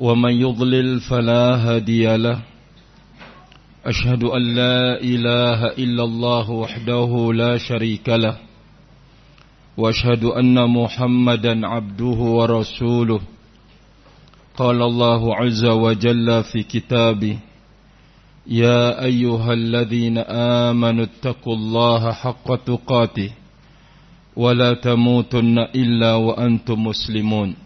ومن يضلل فلا هادي له. أشهد أن لا إله إلا الله وحده لا شريك له. وأشهد أن محمدا عبده ورسوله. قال الله عز وجل في كتابه يا أيها الذين آمنوا اتقوا الله حق تقاته ولا تموتن إلا وأنتم مسلمون.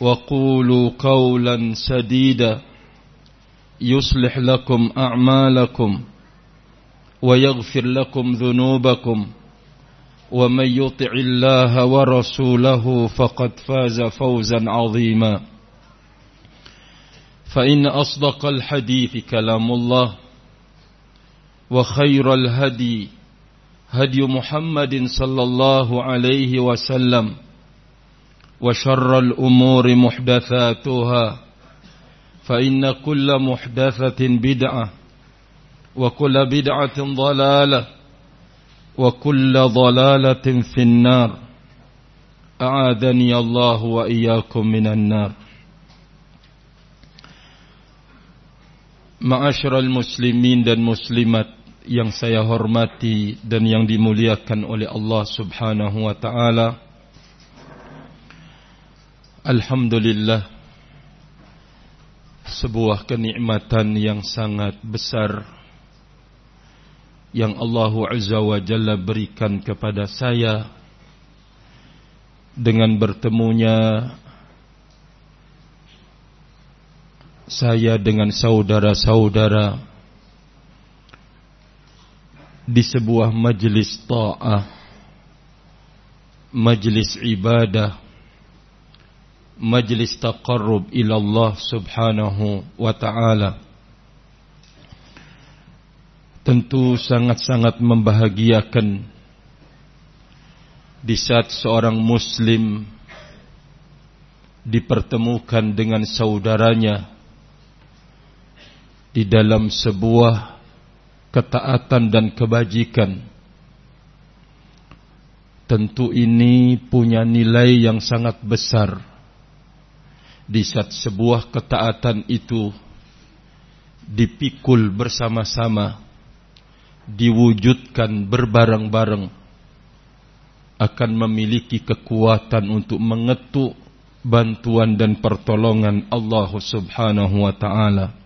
وقولوا قولا سديدا يصلح لكم أعمالكم ويغفر لكم ذنوبكم ومن يطع الله ورسوله فقد فاز فوزا عظيما فإن أصدق الحديث كلام الله وخير الهدي هدي محمد صلى الله عليه وسلم وشر الأمور محدثاتها فإن كل محدثة بدعة وكل بدعة ضلالة وكل ضلالة في النار. أعاذني الله وإياكم من النار. معاشر المسلمين دن مسلمات ينسي saya hormati dan yang dimuliakan oleh Allah Subhanahu wa taala Alhamdulillah. Sebuah kenikmatan yang sangat besar yang Allah Azza wa Jalla berikan kepada saya dengan bertemunya saya dengan saudara-saudara di sebuah majlis ta'ah majlis ibadah majlis taqarrub ila Allah subhanahu wa ta'ala. Tentu sangat-sangat membahagiakan di saat seorang muslim dipertemukan dengan saudaranya di dalam sebuah ketaatan dan kebajikan. Tentu ini punya nilai yang sangat besar di saat sebuah ketaatan itu dipikul bersama-sama diwujudkan berbareng-bareng akan memiliki kekuatan untuk mengetuk bantuan dan pertolongan Allah Subhanahu wa taala.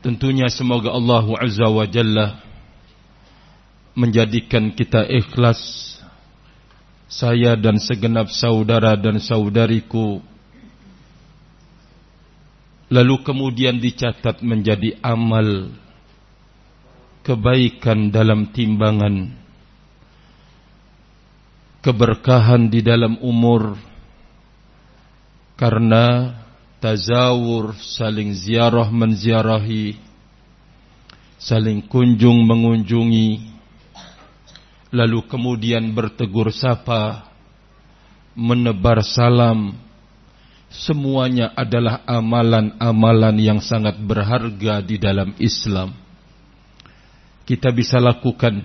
Tentunya semoga Allah Azza wa Jalla menjadikan kita ikhlas. Saya dan segenap saudara dan saudariku lalu kemudian dicatat menjadi amal kebaikan dalam timbangan. Keberkahan di dalam umur. Karena tazawur, saling ziarah menziarahi, saling kunjung mengunjungi, lalu kemudian bertegur sapa, menebar salam, semuanya adalah amalan-amalan yang sangat berharga di dalam Islam. Kita bisa lakukan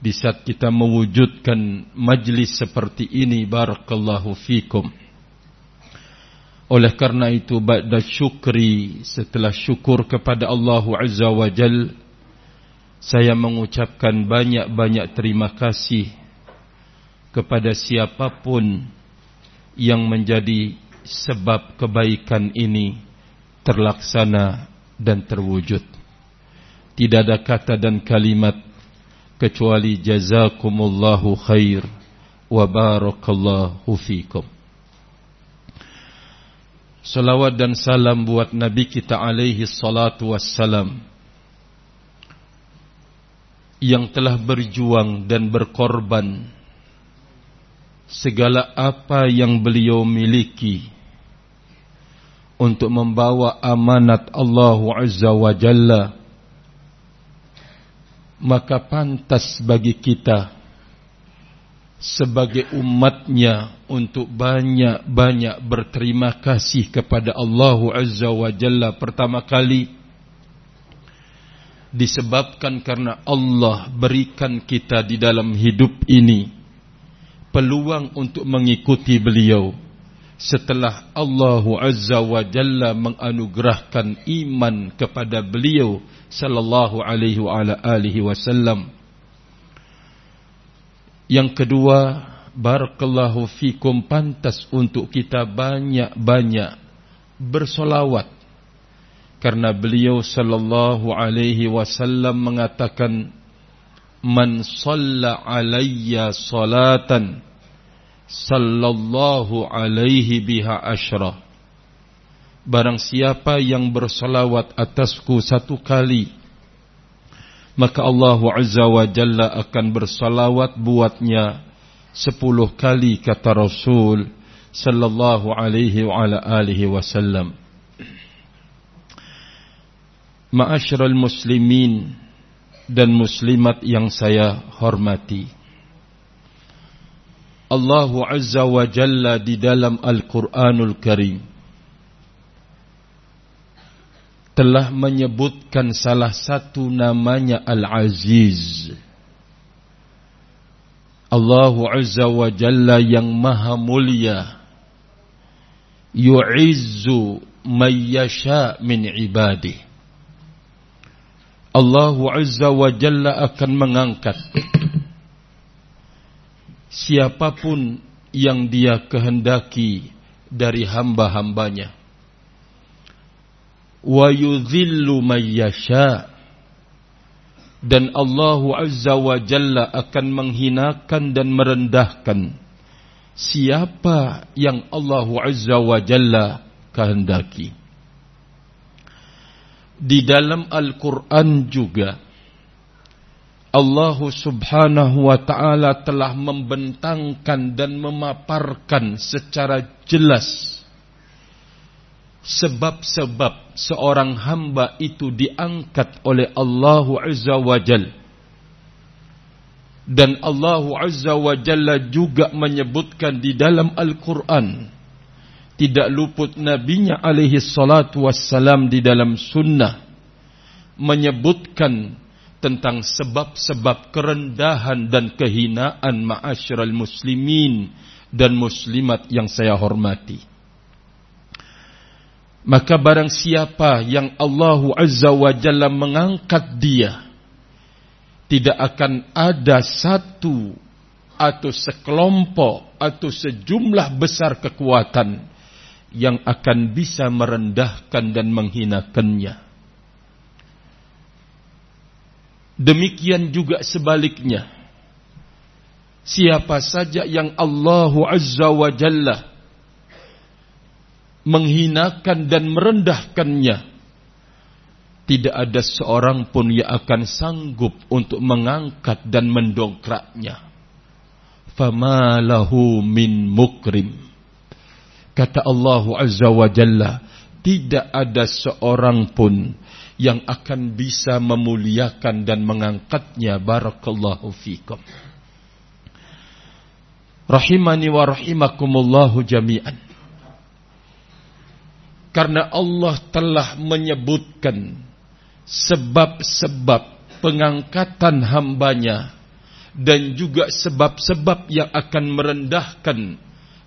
di saat kita mewujudkan majlis seperti ini barakallahu fikum oleh karena itu ba'da syukri setelah syukur kepada Allah Azza wa Jal saya mengucapkan banyak-banyak terima kasih kepada siapa pun yang menjadi sebab kebaikan ini terlaksana dan terwujud. Tidak ada kata dan kalimat kecuali jazakumullahu khair wa barakallahu fikum. Salawat dan salam buat Nabi kita alaihi salatu wassalam yang telah berjuang dan berkorban segala apa yang beliau miliki untuk membawa amanat Allah Azza wa Jalla maka pantas bagi kita sebagai umatnya untuk banyak-banyak berterima kasih kepada Allah Azza wa Jalla pertama kali disebabkan karena Allah berikan kita di dalam hidup ini peluang untuk mengikuti beliau setelah Allah Azza wa Jalla menganugerahkan iman kepada beliau sallallahu alaihi wa ala alihi wasallam. Yang kedua, barakallahu fikum pantas untuk kita banyak-banyak bersolawat karena beliau sallallahu alaihi wasallam mengatakan man shalla alayya salatan sallallahu alaihi biha asyra Barang siapa yang bersalawat atasku satu kali Maka Allah Azza wa Jalla akan bersalawat buatnya Sepuluh kali kata Rasul Sallallahu alaihi wa ala alihi wasallam Ma'asyiral muslimin dan muslimat yang saya hormati. Allah Azza wa Jalla di dalam Al-Quranul Karim. Telah menyebutkan salah satu namanya Al-Aziz. Allah Azza wa Jalla yang maha mulia. Yu'izzu may yasha min ibadihi. Allah Azza wa Jalla akan mengangkat siapa pun yang dia kehendaki dari hamba-hambanya. Wa yudhillu mayyasha dan Allah Azza wa Jalla akan menghinakan dan merendahkan siapa yang Allah Azza wa Jalla kehendaki di dalam Al-Quran juga Allah subhanahu wa ta'ala telah membentangkan dan memaparkan secara jelas sebab-sebab seorang hamba itu diangkat oleh Allah Azza wa Jal. Dan Allah Azza wa Jalla juga menyebutkan di dalam Al-Quran tidak luput nabinya alaihi salatu wassalam di dalam sunnah menyebutkan tentang sebab-sebab kerendahan dan kehinaan ma'asyiral muslimin dan muslimat yang saya hormati. Maka barang siapa yang Allah Azza wa Jalla mengangkat dia, tidak akan ada satu atau sekelompok atau sejumlah besar kekuatan yang akan bisa merendahkan dan menghinakannya. Demikian juga sebaliknya. Siapa saja yang Allah Azza wa Jalla menghinakan dan merendahkannya, tidak ada seorang pun yang akan sanggup untuk mengangkat dan mendongkraknya. Fama lahu min mukrim Kata Allah Azza wa Jalla, tidak ada seorang pun yang akan bisa memuliakan dan mengangkatnya. Barakallahu fikum. Rahimani wa rahimakumullahu jami'an. Karena Allah telah menyebutkan sebab-sebab pengangkatan hambanya dan juga sebab-sebab yang akan merendahkan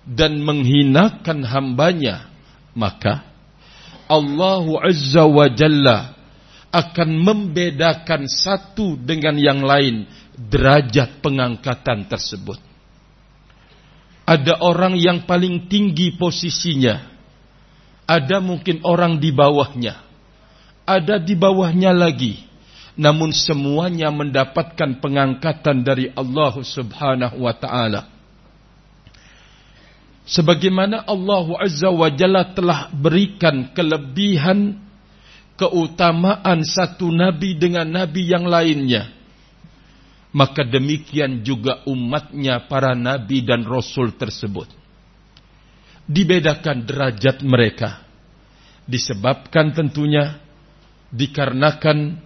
dan menghinakan hambanya, maka Allah Azza wa Jalla akan membedakan satu dengan yang lain derajat pengangkatan tersebut. Ada orang yang paling tinggi posisinya. Ada mungkin orang di bawahnya. Ada di bawahnya lagi. Namun semuanya mendapatkan pengangkatan dari Allah subhanahu wa ta'ala. Sebagaimana Allah Azza wa Jalla telah berikan kelebihan keutamaan satu nabi dengan nabi yang lainnya maka demikian juga umatnya para nabi dan rasul tersebut. Dibedakan derajat mereka. Disebabkan tentunya dikarenakan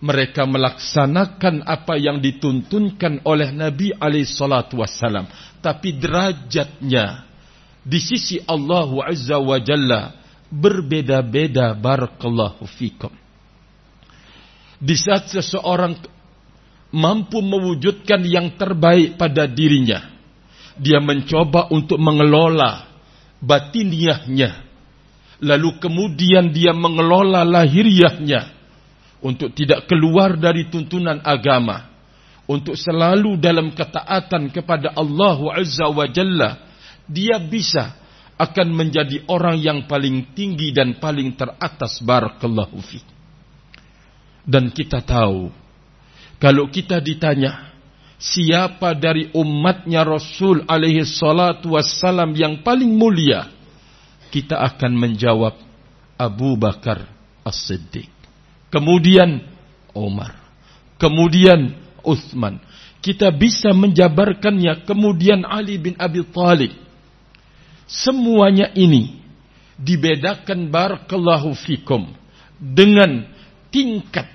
mereka melaksanakan apa yang dituntunkan oleh Nabi alaihi salatu wassalam. Tapi derajatnya di sisi Allah Azza wa Jalla berbeda-beda barakallahu fikum. Di saat seseorang mampu mewujudkan yang terbaik pada dirinya. Dia mencoba untuk mengelola batiniahnya. Lalu kemudian dia mengelola lahiriahnya untuk tidak keluar dari tuntunan agama. Untuk selalu dalam ketaatan kepada Allah Azza wa Jalla. Dia bisa akan menjadi orang yang paling tinggi dan paling teratas barakallahu fi. Dan kita tahu kalau kita ditanya, siapa dari umatnya Rasul alaihi salatu wassalam yang paling mulia? Kita akan menjawab Abu Bakar As-Siddiq. Kemudian Umar. Kemudian Uthman. Kita bisa menjabarkannya kemudian Ali bin Abi Thalib. Semuanya ini dibedakan barakallahu fikum dengan tingkat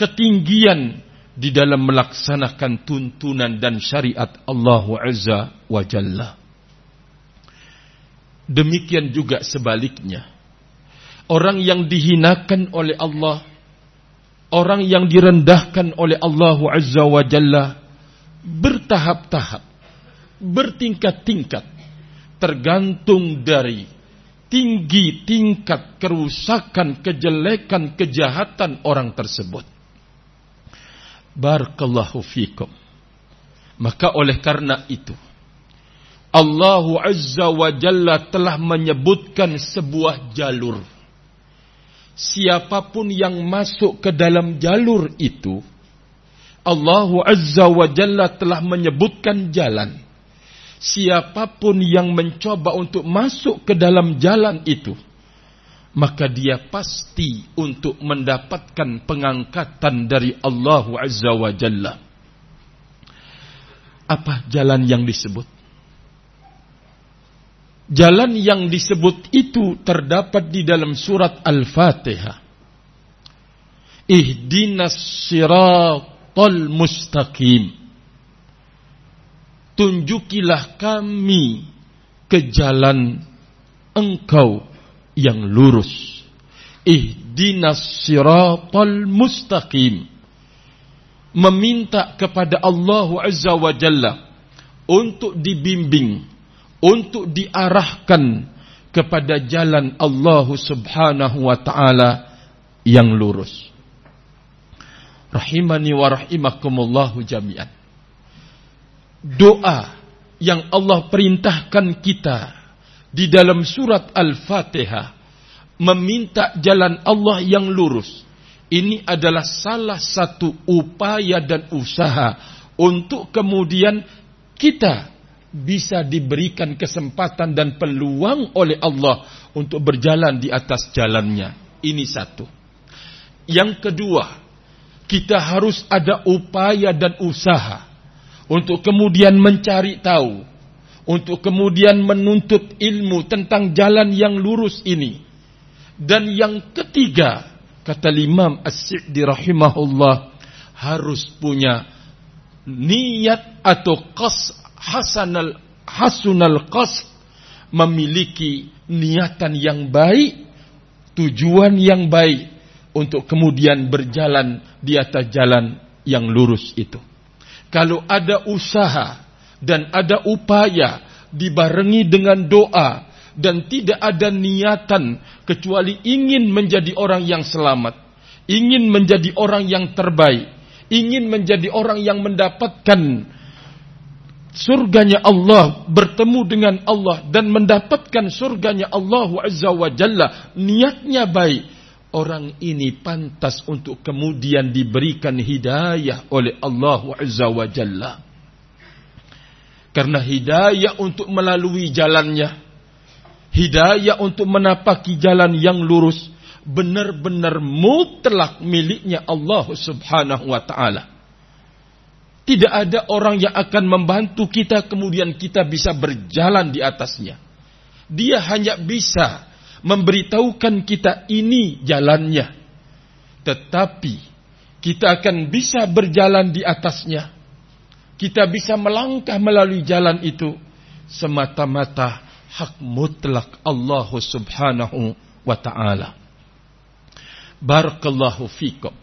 ketinggian di dalam melaksanakan tuntunan dan syariat Allah Azza wa Jalla. Demikian juga sebaliknya. Orang yang dihinakan oleh Allah, orang yang direndahkan oleh Allah Azza wa Jalla bertahap-tahap, bertingkat-tingkat, tergantung dari tinggi tingkat kerusakan, kejelekan, kejahatan orang tersebut. Barakallahu fikum. Maka oleh karena itu Allah Azza wa Jalla telah menyebutkan sebuah jalur. Siapa pun yang masuk ke dalam jalur itu Allah Azza wa Jalla telah menyebutkan jalan. Siapa pun yang mencoba untuk masuk ke dalam jalan itu maka dia pasti untuk mendapatkan pengangkatan dari Allah Azza wa Jalla. Apa jalan yang disebut? Jalan yang disebut itu terdapat di dalam surat Al-Fatihah. Ihdinas siratal mustaqim. Tunjukilah kami ke jalan engkau yang lurus. Ihdinas siratal mustaqim. Meminta kepada Allah Azza wa Jalla untuk dibimbing, untuk diarahkan kepada jalan Allah Subhanahu wa taala yang lurus. Rahimani wa rahimakumullahu jami'an. Doa yang Allah perintahkan kita di dalam surat Al-Fatihah meminta jalan Allah yang lurus. Ini adalah salah satu upaya dan usaha untuk kemudian kita bisa diberikan kesempatan dan peluang oleh Allah untuk berjalan di atas jalannya. Ini satu. Yang kedua, kita harus ada upaya dan usaha untuk kemudian mencari tahu untuk kemudian menuntut ilmu tentang jalan yang lurus ini. Dan yang ketiga, kata Imam As-Sa'di rahimahullah, harus punya niat atau qas hasanal hasunal qas memiliki niatan yang baik, tujuan yang baik untuk kemudian berjalan di atas jalan yang lurus itu. Kalau ada usaha dan ada upaya dibarengi dengan doa dan tidak ada niatan kecuali ingin menjadi orang yang selamat, ingin menjadi orang yang terbaik, ingin menjadi orang yang mendapatkan surganya Allah, bertemu dengan Allah dan mendapatkan surganya Allah Azza wa Jalla, niatnya baik, orang ini pantas untuk kemudian diberikan hidayah oleh Allah Azza wa Jalla. Karena hidayah untuk melalui jalannya, hidayah untuk menapaki jalan yang lurus, benar-benar mutlak miliknya Allah Subhanahu wa taala. Tidak ada orang yang akan membantu kita kemudian kita bisa berjalan di atasnya. Dia hanya bisa memberitahukan kita ini jalannya. Tetapi kita akan bisa berjalan di atasnya. Kita bisa melangkah melalui jalan itu semata-mata hak mutlak Allah Subhanahu wa taala. Barakallahu fikum.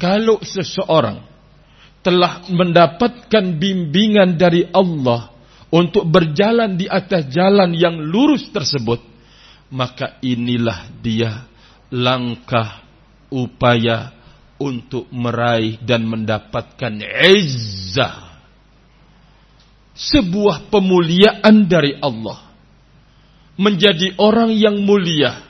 Kalau seseorang telah mendapatkan bimbingan dari Allah untuk berjalan di atas jalan yang lurus tersebut, maka inilah dia langkah upaya untuk meraih dan mendapatkan izzah. Sebuah pemuliaan dari Allah. Menjadi orang yang mulia.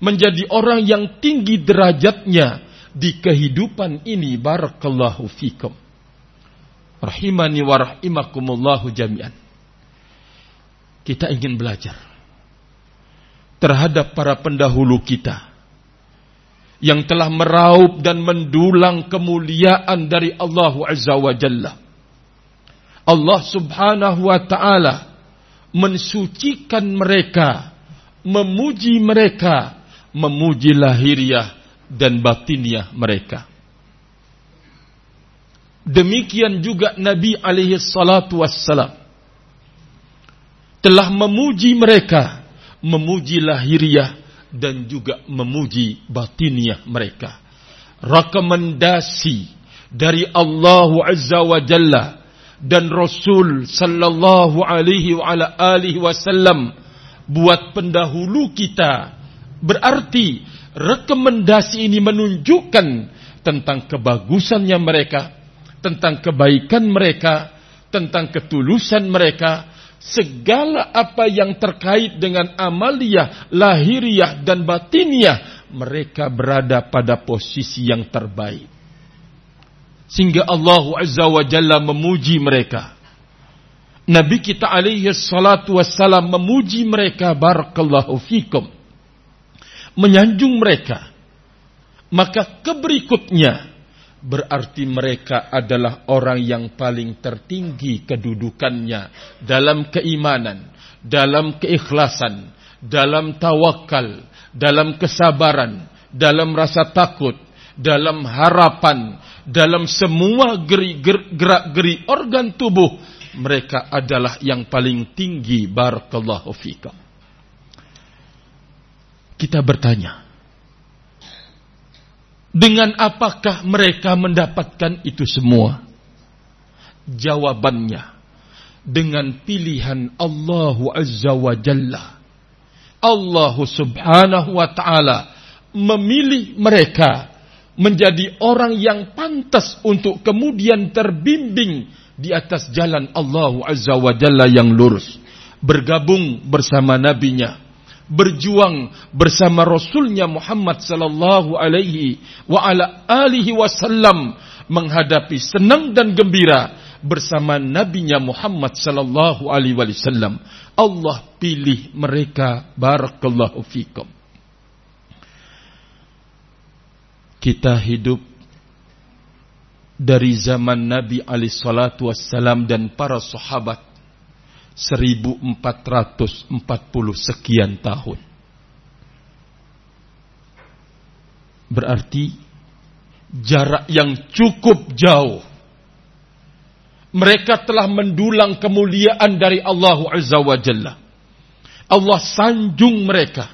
Menjadi orang yang tinggi derajatnya di kehidupan ini barakallahu fikum rahimani wa rahimakumullahu jami'an kita ingin belajar terhadap para pendahulu kita yang telah meraup dan mendulang kemuliaan dari Allah Azza wa Jalla Allah Subhanahu wa taala mensucikan mereka memuji mereka memuji lahiriah dan batiniah mereka. Demikian juga Nabi alaihi salatu wassalam telah memuji mereka, memuji lahiriah dan juga memuji batiniah mereka. Rekomendasi dari Allah Azza wa Jalla dan Rasul sallallahu alaihi wa ala alihi wasallam buat pendahulu kita berarti rekomendasi ini menunjukkan tentang kebagusannya mereka, tentang kebaikan mereka, tentang ketulusan mereka, segala apa yang terkait dengan amalia, lahiriah dan batiniah, mereka berada pada posisi yang terbaik. Sehingga Allah Azza wa Jalla memuji mereka. Nabi kita alaihi salatu wassalam memuji mereka barakallahu fikum menyanjung mereka, maka keberikutnya berarti mereka adalah orang yang paling tertinggi kedudukannya dalam keimanan, dalam keikhlasan, dalam tawakal, dalam kesabaran, dalam rasa takut, dalam harapan, dalam semua gerak-geri organ tubuh mereka adalah yang paling tinggi barakallahu fikum. Kita bertanya, dengan apakah mereka mendapatkan itu semua? Jawabannya, dengan pilihan Allah Azza wa Jalla. Allah subhanahu wa ta'ala memilih mereka menjadi orang yang pantas untuk kemudian terbimbing di atas jalan Allah Azza wa Jalla yang lurus. Bergabung bersama nabinya berjuang bersama Rasulnya Muhammad sallallahu alaihi wa ala alihi wasallam menghadapi senang dan gembira bersama nabinya Muhammad sallallahu alaihi wasallam. Allah pilih mereka barakallahu fikum. Kita hidup dari zaman Nabi alaihi salatu dan para sahabat 1440 sekian tahun. Berarti jarak yang cukup jauh. Mereka telah mendulang kemuliaan dari Allah Azza wa Jalla. Allah sanjung mereka.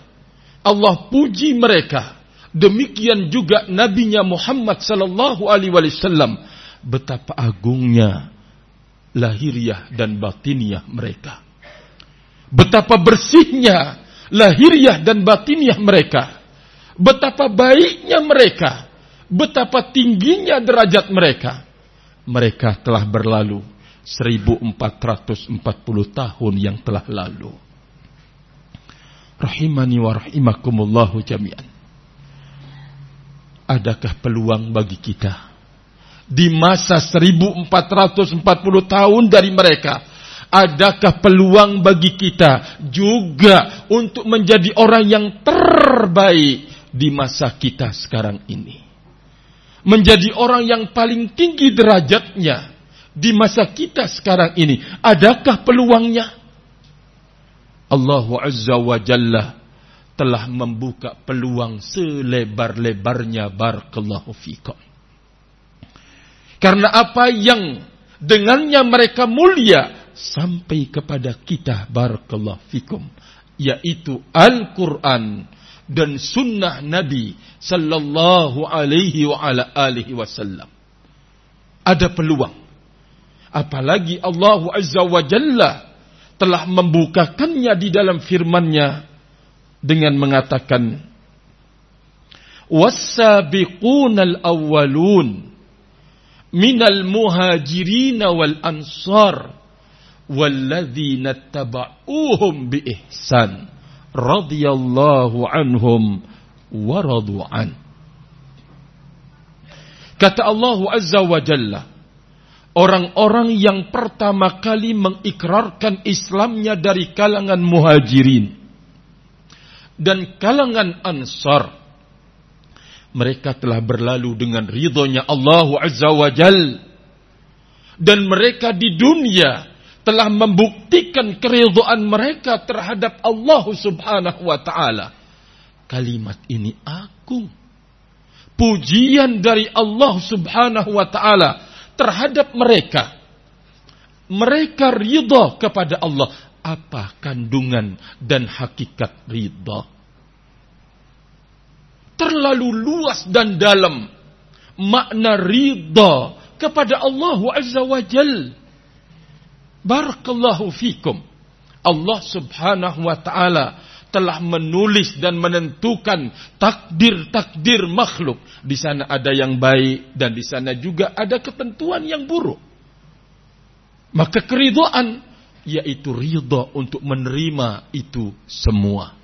Allah puji mereka. Demikian juga nabinya Muhammad sallallahu alaihi wasallam betapa agungnya lahiriah dan batiniah mereka. Betapa bersihnya lahiriah dan batiniah mereka. Betapa baiknya mereka. Betapa tingginya derajat mereka. Mereka telah berlalu 1440 tahun yang telah lalu. Rahimani wa rahimakumullahu jami'an. Adakah peluang bagi kita di masa 1440 tahun dari mereka? Adakah peluang bagi kita juga untuk menjadi orang yang terbaik di masa kita sekarang ini? Menjadi orang yang paling tinggi derajatnya di masa kita sekarang ini? Adakah peluangnya? Allah Azza wa Jalla telah membuka peluang selebar-lebarnya barakallahu fikum. Karena apa yang dengannya mereka mulia sampai kepada kita barakallahu fikum yaitu Al-Qur'an dan sunnah Nabi sallallahu alaihi wa ala alihi wasallam. Ada peluang Apalagi Allah Azza wa Jalla telah membukakannya di dalam firman-Nya dengan mengatakan Was-sabiqunal awwalun minal muhajirin wal ansar walladzina tabauhum bi ihsan radhiyallahu anhum wa radu an Kata Allah Azza wa Jalla orang-orang yang pertama kali mengikrarkan Islamnya dari kalangan muhajirin dan kalangan ansar. Mereka telah berlalu dengan ridhonya Allah Azza wa Jal. Dan mereka di dunia telah membuktikan keridhaan mereka terhadap Allah Subhanahu wa taala. Kalimat ini agung. Pujian dari Allah Subhanahu wa taala terhadap mereka. Mereka ridha kepada Allah. Apa kandungan dan hakikat ridha? Terlalu luas dan dalam makna ridha kepada Allah Azza wa Jal. Barakallahu fikum. Allah subhanahu wa ta'ala telah menulis dan menentukan takdir-takdir makhluk. Di sana ada yang baik dan di sana juga ada ketentuan yang buruk. Maka keridhaan yaitu ridha untuk menerima itu semua.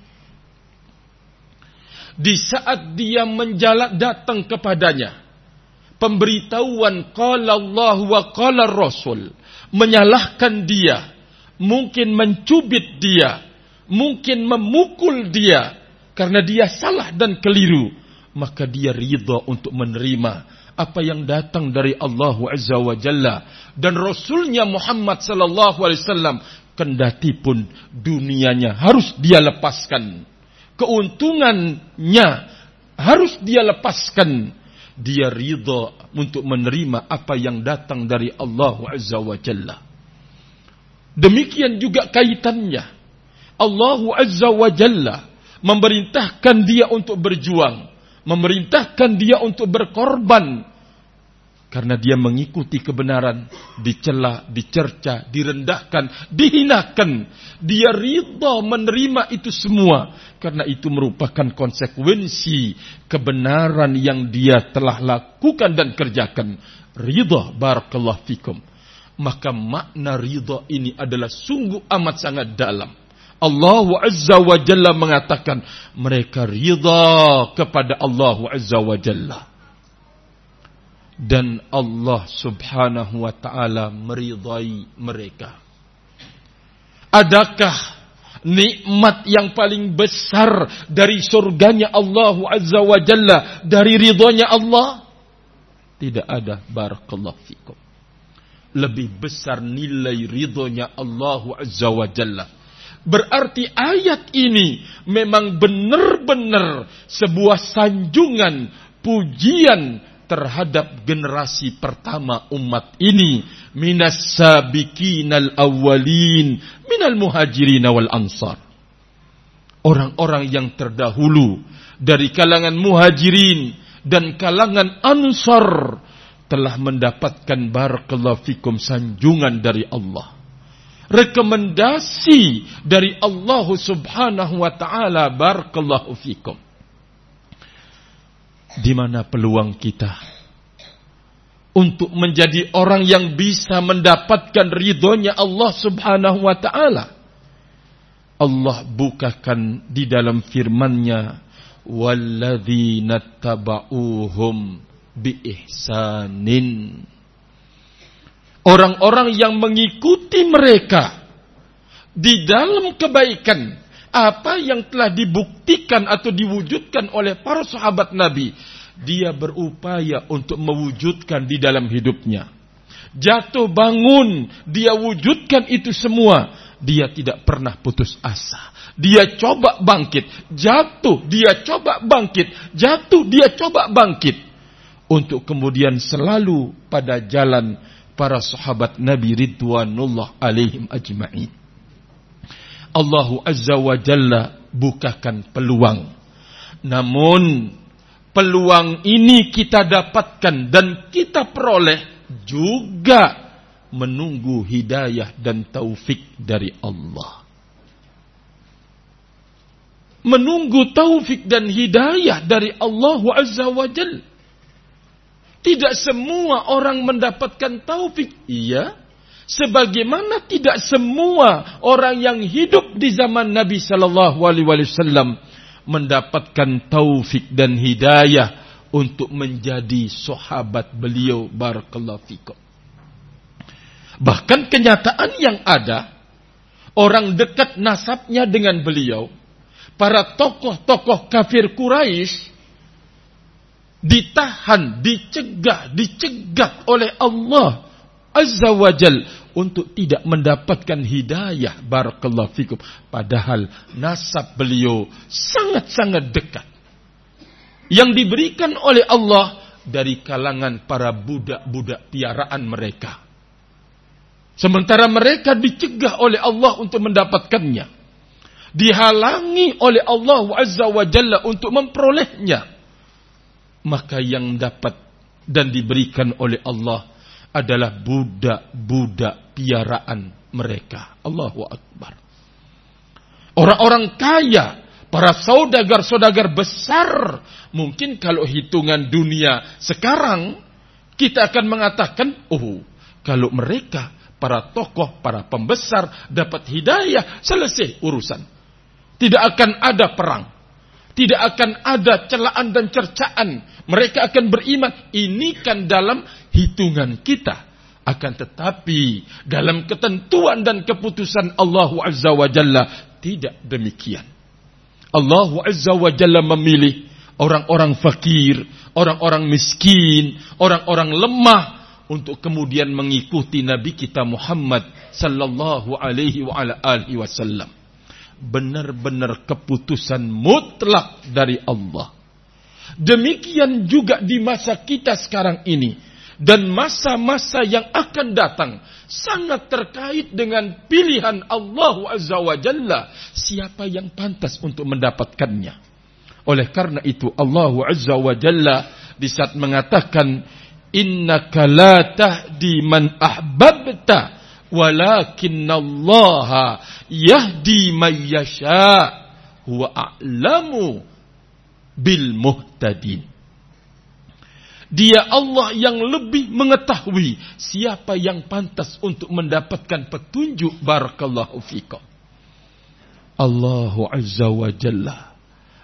Di saat dia menjalat datang kepadanya, pemberitahuan qala Allah wa qala Rasul menyalahkan dia, mungkin mencubit dia, mungkin memukul dia karena dia salah dan keliru, maka dia ridha untuk menerima apa yang datang dari Allah Azza wa Jalla dan Rasulnya Muhammad sallallahu alaihi wasallam kendati pun dunianya harus dia lepaskan keuntungannya harus dia lepaskan. Dia ridha untuk menerima apa yang datang dari Allah Azza wa Jalla. Demikian juga kaitannya. Allah Azza wa Jalla memerintahkan dia untuk berjuang, memerintahkan dia untuk berkorban karena dia mengikuti kebenaran, dicela, dicerca, direndahkan, dihinakan. Dia ridha menerima itu semua karena itu merupakan konsekuensi kebenaran yang dia telah lakukan dan kerjakan. Ridha barakallahu fikum. Maka makna ridha ini adalah sungguh amat sangat dalam. Allah Azza wa Jalla mengatakan mereka ridha kepada Allah Azza wa Jalla. Dan Allah Subhanahu wa taala meridai mereka. Adakah nikmat yang paling besar dari surganya Allah Azza wa Jalla dari ridhonya Allah? Tidak ada barakallahu fikum. Lebih besar nilai ridhonya Allah Azza wa Jalla Berarti ayat ini memang benar-benar sebuah sanjungan, pujian terhadap generasi pertama umat ini. Minas sabiqinal awwalin minal muhajirin wal ansar. Orang-orang yang terdahulu dari kalangan muhajirin dan kalangan ansar telah mendapatkan barakallahu fikum sanjungan dari Allah rekomendasi dari Allah Subhanahu wa taala barakallahu fikum. Di mana peluang kita untuk menjadi orang yang bisa mendapatkan ridhonya Allah Subhanahu wa taala. Allah bukakan di dalam firman-Nya, "Walladzina tabauhum biihsanin." Orang-orang yang mengikuti mereka di dalam kebaikan apa yang telah dibuktikan atau diwujudkan oleh para sahabat Nabi dia berupaya untuk mewujudkan di dalam hidupnya. Jatuh bangun, dia wujudkan itu semua. Dia tidak pernah putus asa. Dia coba bangkit, jatuh, dia coba bangkit, jatuh, dia coba bangkit. Untuk kemudian selalu pada jalan para sahabat Nabi Ridwanullah alaihim ajma'in. Allahu Azza wa Jalla bukakan peluang. Namun peluang ini kita dapatkan dan kita peroleh juga menunggu hidayah dan taufik dari Allah. Menunggu taufik dan hidayah dari Allah Azza wa Jal. Tidak semua orang mendapatkan taufik. Iya. Sebagaimana tidak semua orang yang hidup di zaman Nabi Sallallahu Alaihi Wasallam mendapatkan taufik dan hidayah untuk menjadi sahabat beliau barakallahu fikum. Bahkan kenyataan yang ada orang dekat nasabnya dengan beliau, para tokoh-tokoh kafir Quraisy ditahan, dicegah, dicegat oleh Allah Azza wa Jal untuk tidak mendapatkan hidayah. Barakallahu fikum. Padahal nasab beliau sangat-sangat dekat. Yang diberikan oleh Allah dari kalangan para budak-budak piaraan mereka. Sementara mereka dicegah oleh Allah untuk mendapatkannya. Dihalangi oleh Allah azza wa jalla untuk memperolehnya. Maka yang dapat dan diberikan oleh Allah adalah budak-budak piaraan mereka. Allahu Akbar. Orang-orang kaya, para saudagar-saudagar besar, mungkin kalau hitungan dunia sekarang, kita akan mengatakan, oh, kalau mereka, para tokoh, para pembesar, dapat hidayah, selesai urusan. Tidak akan ada perang. Tidak akan ada celaan dan cercaan. Mereka akan beriman. Ini kan dalam hitungan kita. Akan tetapi dalam ketentuan dan keputusan Allah Azza wa Jalla tidak demikian. Allah Azza wa Jalla memilih orang-orang fakir, orang-orang miskin, orang-orang lemah untuk kemudian mengikuti Nabi kita Muhammad sallallahu alaihi wa ala alihi wasallam. Benar-benar keputusan mutlak dari Allah. Demikian juga di masa kita sekarang ini dan masa-masa yang akan datang sangat terkait dengan pilihan Allah Azza wa Jalla siapa yang pantas untuk mendapatkannya. Oleh karena itu Allah Azza wa Jalla di saat mengatakan innaka la tahdi man ahbabta Allah yahdi man yasha huwa a'lamu bil muhtadin. Dia Allah yang lebih mengetahui siapa yang pantas untuk mendapatkan petunjuk barakallahu fikum. Allahu Azza wa Jalla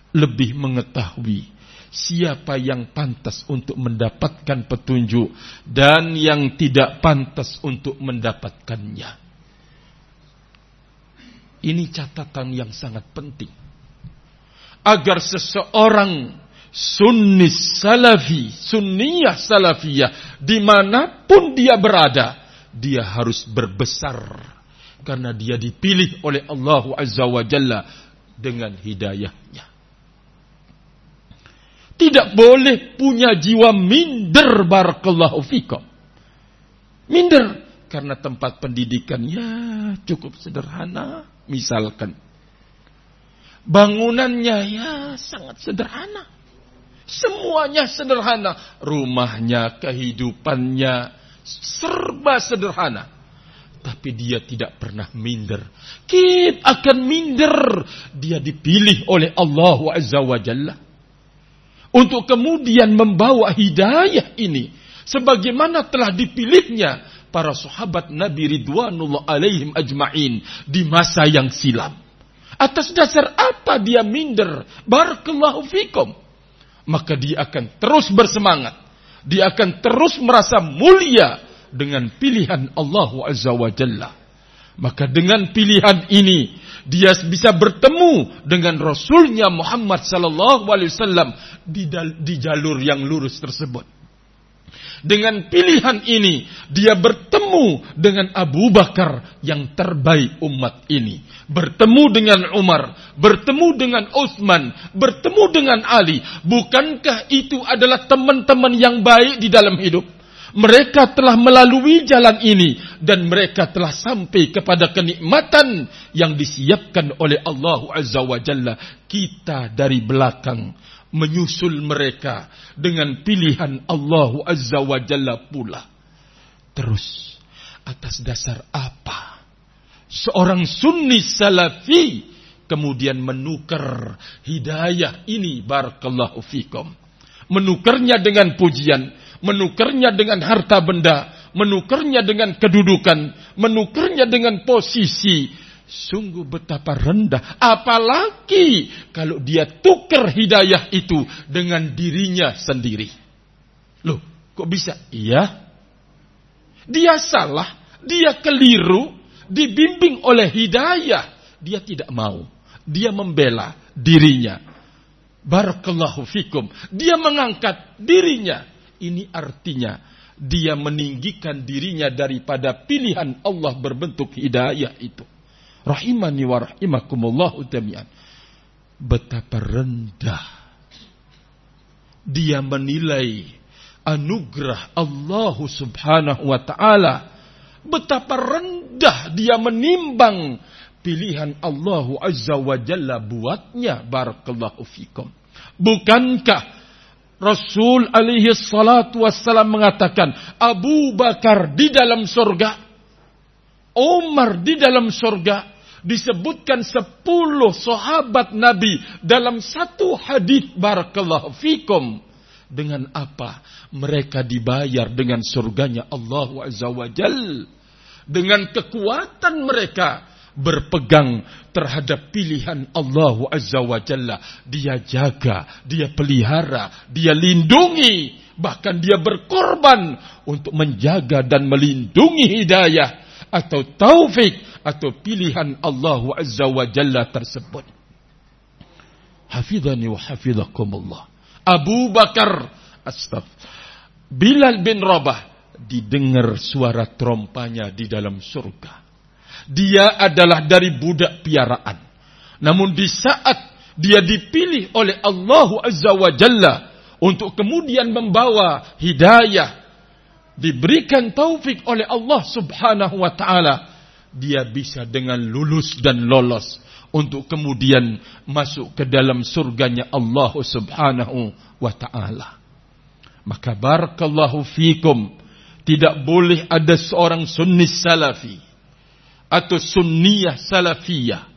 lebih mengetahui siapa yang pantas untuk mendapatkan petunjuk dan yang tidak pantas untuk mendapatkannya. Ini catatan yang sangat penting. Agar seseorang sunni salafi, sunniyah salafiyah, di mana pun dia berada, dia harus berbesar. Karena dia dipilih oleh Allah Azza wa Jalla dengan hidayahnya. Tidak boleh punya jiwa minder barakallahu fikum. Minder karena tempat pendidikannya cukup sederhana misalkan. Bangunannya ya sangat sederhana. Semuanya sederhana. Rumahnya, kehidupannya, serba sederhana. Tapi dia tidak pernah minder. Kita akan minder. Dia dipilih oleh Allah Azza wa Jalla. Untuk kemudian membawa hidayah ini. sebagaimana telah dipilihnya para sahabat Nabi Ridwanullah alaihim ajma'in di masa yang silam. Atas dasar apa dia minder? Barakallahu fikum. Maka dia akan terus bersemangat. Dia akan terus merasa mulia dengan pilihan Allah Azza wa Jalla. Maka dengan pilihan ini dia bisa bertemu dengan Rasulnya Muhammad Sallallahu Alaihi Wasallam di, jalur yang lurus tersebut. Dengan pilihan ini, dia bertemu dengan Abu Bakar yang terbaik umat ini. Bertemu dengan Umar, bertemu dengan Utsman, bertemu dengan Ali. Bukankah itu adalah teman-teman yang baik di dalam hidup? Mereka telah melalui jalan ini dan mereka telah sampai kepada kenikmatan yang disiapkan oleh Allah Azza wa Jalla. Kita dari belakang menyusul mereka dengan pilihan Allah Azza wa Jalla pula. Terus atas dasar apa seorang sunni salafi kemudian menukar hidayah ini barakallahu fikum menukarnya dengan pujian menukarnya dengan harta benda, menukarnya dengan kedudukan, menukarnya dengan posisi. Sungguh betapa rendah. Apalagi kalau dia tukar hidayah itu dengan dirinya sendiri. Loh, kok bisa? Iya. Dia salah, dia keliru, dibimbing oleh hidayah. Dia tidak mau. Dia membela dirinya. Barakallahu fikum. Dia mengangkat dirinya ini artinya dia meninggikan dirinya daripada pilihan Allah berbentuk hidayah itu. Rahimani wa rahimakumullah utamian. Betapa rendah dia menilai anugerah Allah subhanahu wa ta'ala. Betapa rendah dia menimbang pilihan Allah azza wa jalla buatnya. Barakallahu fikum. Bukankah Rasul alaihi salatu wassalam mengatakan Abu Bakar di dalam surga Umar di dalam surga disebutkan sepuluh sahabat Nabi dalam satu hadis barakallahu fikum. Dengan apa? Mereka dibayar dengan surganya Allah wajal dengan kekuatan mereka berpegang terhadap pilihan Allah Azza wa Jalla. Dia jaga, dia pelihara, dia lindungi. Bahkan dia berkorban untuk menjaga dan melindungi hidayah atau taufik atau pilihan Allah Azza wa Jalla tersebut. Hafidhani wa hafidhakumullah. Abu Bakar astagfir. Bilal bin Rabah didengar suara trompanya di dalam surga. Dia adalah dari budak piaraan. Namun di saat dia dipilih oleh Allah Azza wa Jalla untuk kemudian membawa hidayah, diberikan taufik oleh Allah Subhanahu wa taala, dia bisa dengan lulus dan lolos untuk kemudian masuk ke dalam surganya Allah Subhanahu wa taala. Maka barakallahu fikum tidak boleh ada seorang sunni salafi atau sunniyah salafiyah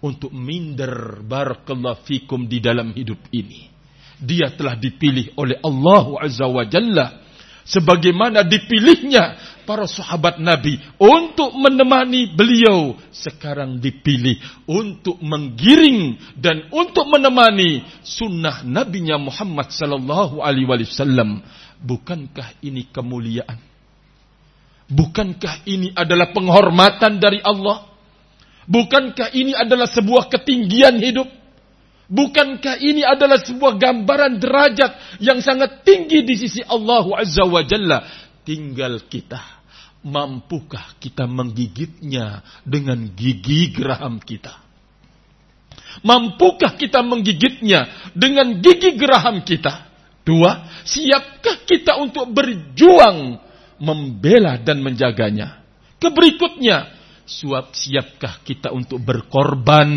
untuk minder barakallahu fikum di dalam hidup ini. Dia telah dipilih oleh Allah Azza wa Jalla. Sebagaimana dipilihnya para sahabat Nabi untuk menemani beliau sekarang dipilih untuk menggiring dan untuk menemani sunnah nabinya Muhammad sallallahu alaihi wasallam. Bukankah ini kemuliaan Bukankah ini adalah penghormatan dari Allah? Bukankah ini adalah sebuah ketinggian hidup? Bukankah ini adalah sebuah gambaran derajat yang sangat tinggi di sisi Allah Azza wa Jalla? Tinggal kita. Mampukah kita menggigitnya dengan gigi geraham kita? Mampukah kita menggigitnya dengan gigi geraham kita? Dua, siapkah kita untuk berjuang membela dan menjaganya. Keberikutnya, suap siapkah kita untuk berkorban,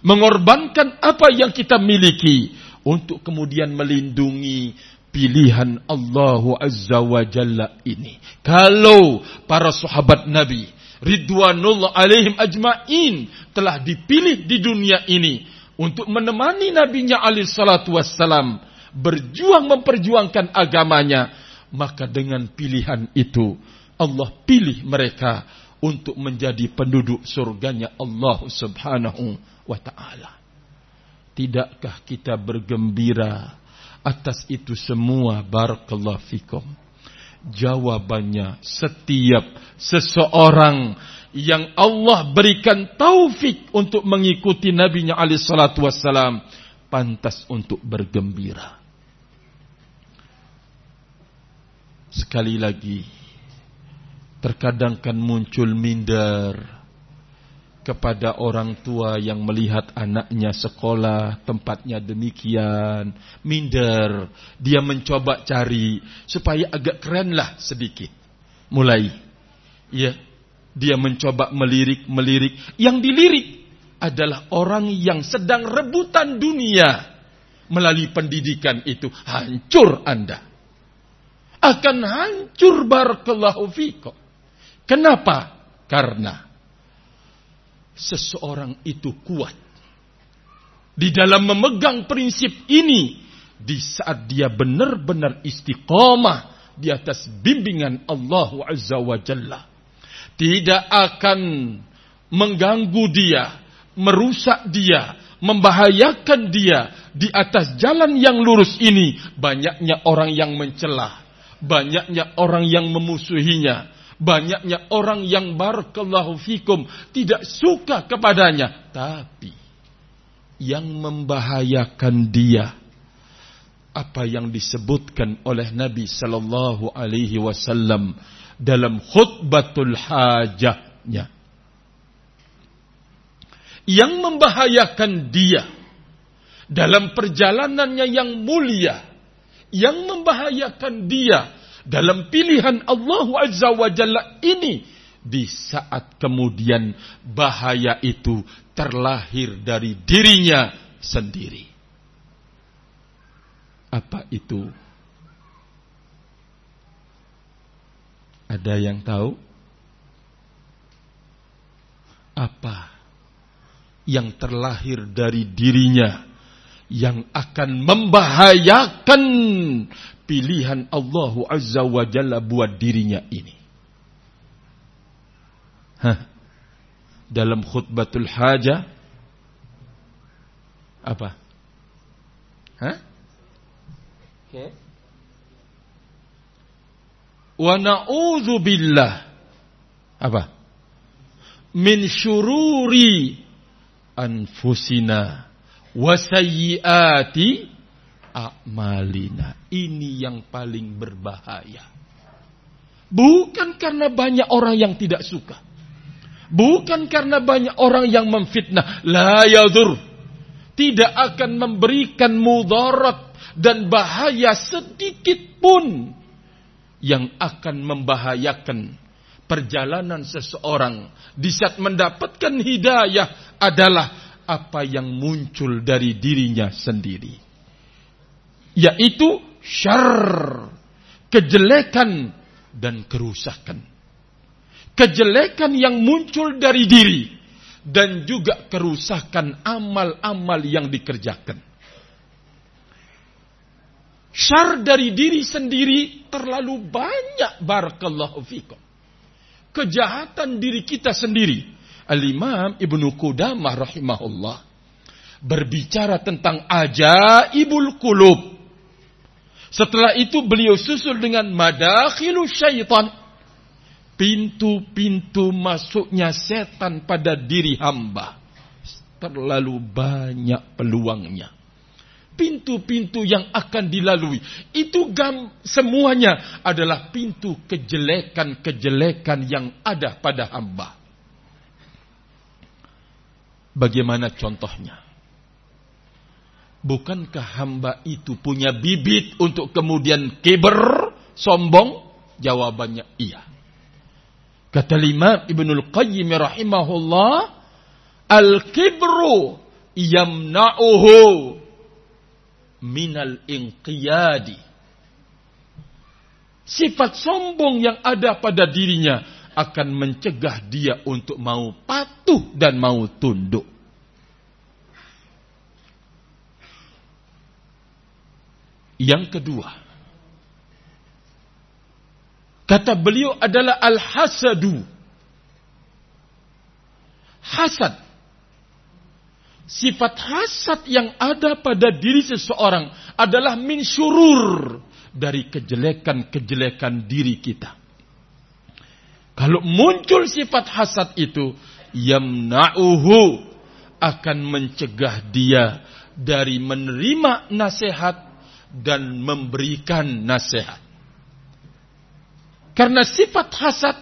mengorbankan apa yang kita miliki untuk kemudian melindungi pilihan Allah Azza wa Jalla ini. Kalau para sahabat Nabi Ridwanullah alaihim ajma'in telah dipilih di dunia ini untuk menemani nabinya alaihi salatu wassalam berjuang memperjuangkan agamanya maka dengan pilihan itu Allah pilih mereka untuk menjadi penduduk surganya Allah Subhanahu wa taala. Tidakkah kita bergembira atas itu semua barakallahu fikum? Jawabannya setiap seseorang yang Allah berikan taufik untuk mengikuti Nabi-Nya alaihi salatu pantas untuk bergembira. Sekali lagi, terkadang kan muncul minder kepada orang tua yang melihat anaknya sekolah tempatnya demikian minder dia mencoba cari supaya agak keren lah sedikit mulai ya dia mencoba melirik-melirik. Yang dilirik adalah orang yang sedang rebutan dunia. Melalui pendidikan itu hancur Anda. Akan hancur barakallahu fikum. Kenapa? Karena seseorang itu kuat di dalam memegang prinsip ini di saat dia benar-benar istiqomah di atas bimbingan Allah Azza wa Jalla tidak akan mengganggu dia, merusak dia, membahayakan dia di atas jalan yang lurus ini. Banyaknya orang yang mencelah, banyaknya orang yang memusuhinya, banyaknya orang yang barakallahu fikum tidak suka kepadanya, tapi yang membahayakan dia apa yang disebutkan oleh Nabi sallallahu alaihi wasallam dalam khutbatul hajahnya. Yang membahayakan dia dalam perjalanannya yang mulia. Yang membahayakan dia dalam pilihan Allah Azza wa Jalla ini. Di saat kemudian bahaya itu terlahir dari dirinya sendiri. Apa itu? Ada yang tahu? Apa yang terlahir dari dirinya yang akan membahayakan pilihan Allah Azza wa Jalla buat dirinya ini? Hah? Dalam khutbatul hajah apa? Hah? Oke. Okay wa na'udzu billah apa min syururi anfusina wa sayyiati a'malina. Ini yang paling berbahaya. Bukan karena banyak orang yang tidak suka. Bukan karena banyak orang yang memfitnah. La yadur tidak akan memberikan mudarat dan bahaya sedikit pun yang akan membahayakan perjalanan seseorang. Di saat mendapatkan hidayah adalah apa yang muncul dari dirinya sendiri yaitu syar kejelekan dan kerusakan kejelekan yang muncul dari diri dan juga kerusakan amal-amal yang dikerjakan Syar dari diri sendiri terlalu banyak barakallahu fikum. Kejahatan diri kita sendiri. Al-Imam Ibnu Qudamah rahimahullah berbicara tentang ajaibul kulub. Setelah itu beliau susul dengan madakhilu syaitan. Pintu-pintu masuknya setan pada diri hamba. Terlalu banyak peluangnya pintu-pintu yang akan dilalui. Itu gam, semuanya adalah pintu kejelekan-kejelekan yang ada pada hamba. Bagaimana contohnya? Bukankah hamba itu punya bibit untuk kemudian kiber, sombong? Jawabannya iya. Kata Imam Ibnul Qayyim rahimahullah, Al-kibru yamna'uhu minal inqiyadi. Sifat sombong yang ada pada dirinya akan mencegah dia untuk mau patuh dan mau tunduk. Yang kedua, Kata beliau adalah al-hasadu. Hasad. Sifat hasad yang ada pada diri seseorang adalah min syurur dari kejelekan-kejelekan diri kita. Kalau muncul sifat hasad itu, yamna'uhu akan mencegah dia dari menerima nasihat dan memberikan nasihat. Karena sifat hasad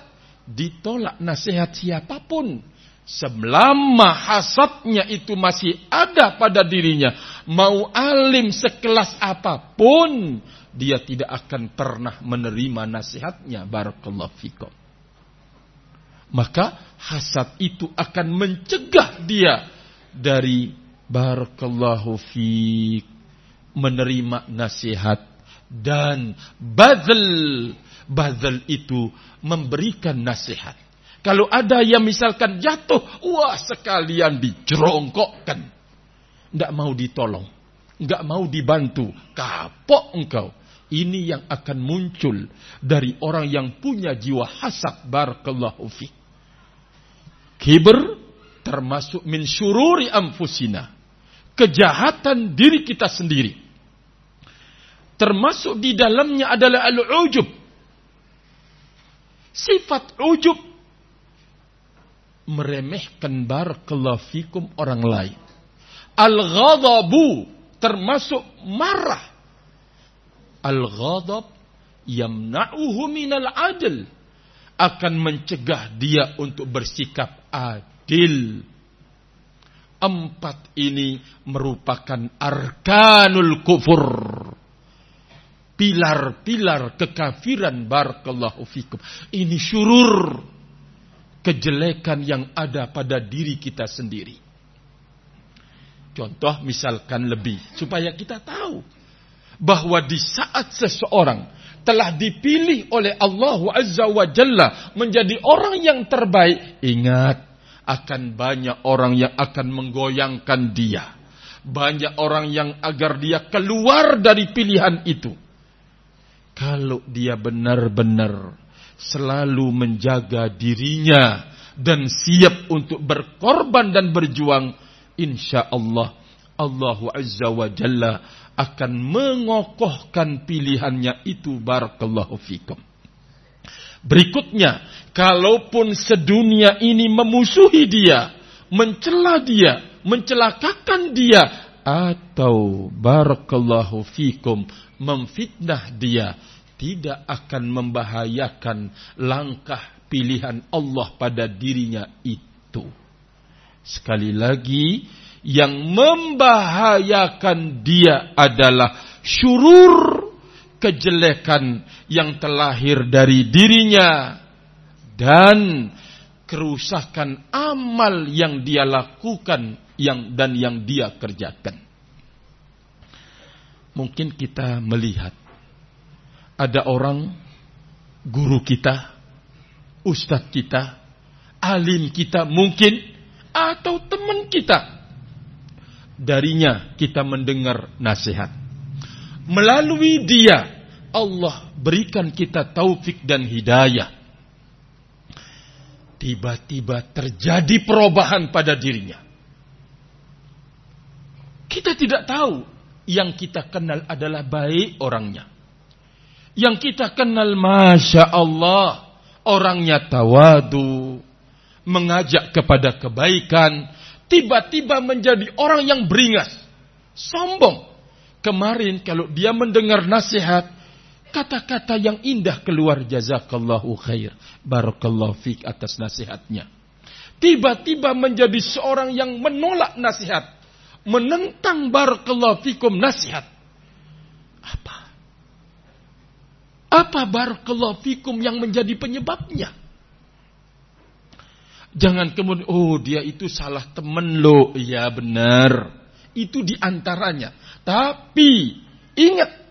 ditolak nasihat siapa pun. Selama hasadnya itu masih ada pada dirinya. Mau alim sekelas apa pun. Dia tidak akan pernah menerima nasihatnya. Barakallahu fikum. Maka hasad itu akan mencegah dia dari barakallahu fiq menerima nasihat dan badal Bazal itu memberikan nasihat. Kalau ada yang misalkan jatuh, wah sekalian dijerongkokkan. Tidak mau ditolong. Tidak mau dibantu. Kapok engkau. Ini yang akan muncul dari orang yang punya jiwa hasad. Barakallahu fi. Kiber termasuk min syururi amfusina. Kejahatan diri kita sendiri. Termasuk di dalamnya adalah al-ujub Sifat ujub meremehkan barakallahu fikum orang lain. Al-ghadabu termasuk marah. Al-ghadab yamna'uhu minal adil akan mencegah dia untuk bersikap adil. Empat ini merupakan arkanul kufur pilar-pilar kekafiran barakallahu fikum. Ini syurur kejelekan yang ada pada diri kita sendiri. Contoh misalkan lebih supaya kita tahu bahwa di saat seseorang telah dipilih oleh Allah Azza wa Jalla menjadi orang yang terbaik, ingat akan banyak orang yang akan menggoyangkan dia. Banyak orang yang agar dia keluar dari pilihan itu kalau dia benar-benar selalu menjaga dirinya dan siap untuk berkorban dan berjuang, insya Allah Allah Azza wa Jalla akan mengokohkan pilihannya itu barakallahu fikum. Berikutnya, kalaupun sedunia ini memusuhi dia, mencela dia, mencelakakan dia, atau barakallahu fikum memfitnah dia tidak akan membahayakan langkah pilihan Allah pada dirinya itu. Sekali lagi, yang membahayakan dia adalah syurur kejelekan yang terlahir dari dirinya dan kerusakan amal yang dia lakukan yang dan yang dia kerjakan mungkin kita melihat ada orang guru kita, ustadz kita, alim kita mungkin atau teman kita. Darinya kita mendengar nasihat. Melalui dia Allah berikan kita taufik dan hidayah. Tiba-tiba terjadi perubahan pada dirinya. Kita tidak tahu yang kita kenal adalah baik orangnya. Yang kita kenal Masya Allah. Orangnya tawadu. Mengajak kepada kebaikan. Tiba-tiba menjadi orang yang beringas. Sombong. Kemarin kalau dia mendengar nasihat. Kata-kata yang indah keluar jazakallahu khair. Barakallahu fiqh atas nasihatnya. Tiba-tiba menjadi seorang yang menolak nasihat menentang barakallahu fikum nasihat. Apa? Apa barakallahu fikum yang menjadi penyebabnya? Jangan kemudian, oh dia itu salah temen lo. Iya benar. Itu di antaranya. Tapi, ingat.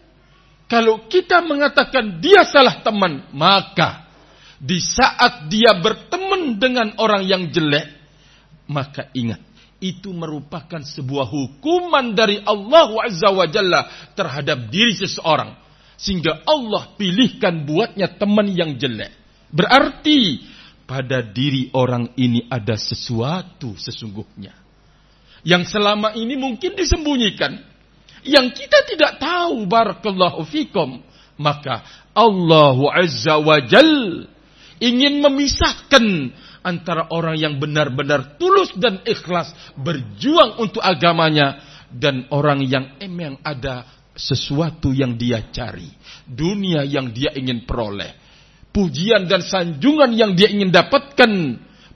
Kalau kita mengatakan dia salah teman, maka di saat dia berteman dengan orang yang jelek, maka ingat itu merupakan sebuah hukuman dari Allah Azza wa Jalla terhadap diri seseorang. sehingga Allah pilihkan buatnya teman yang jelek. Berarti pada diri orang ini ada sesuatu sesungguhnya. Yang selama ini mungkin disembunyikan. Yang kita tidak tahu barakallahu fikum. Maka Allah Azza wa Jal ingin memisahkan antara orang yang benar-benar tulus dan ikhlas berjuang untuk agamanya dan orang yang emang ada sesuatu yang dia cari, dunia yang dia ingin peroleh, pujian dan sanjungan yang dia ingin dapatkan,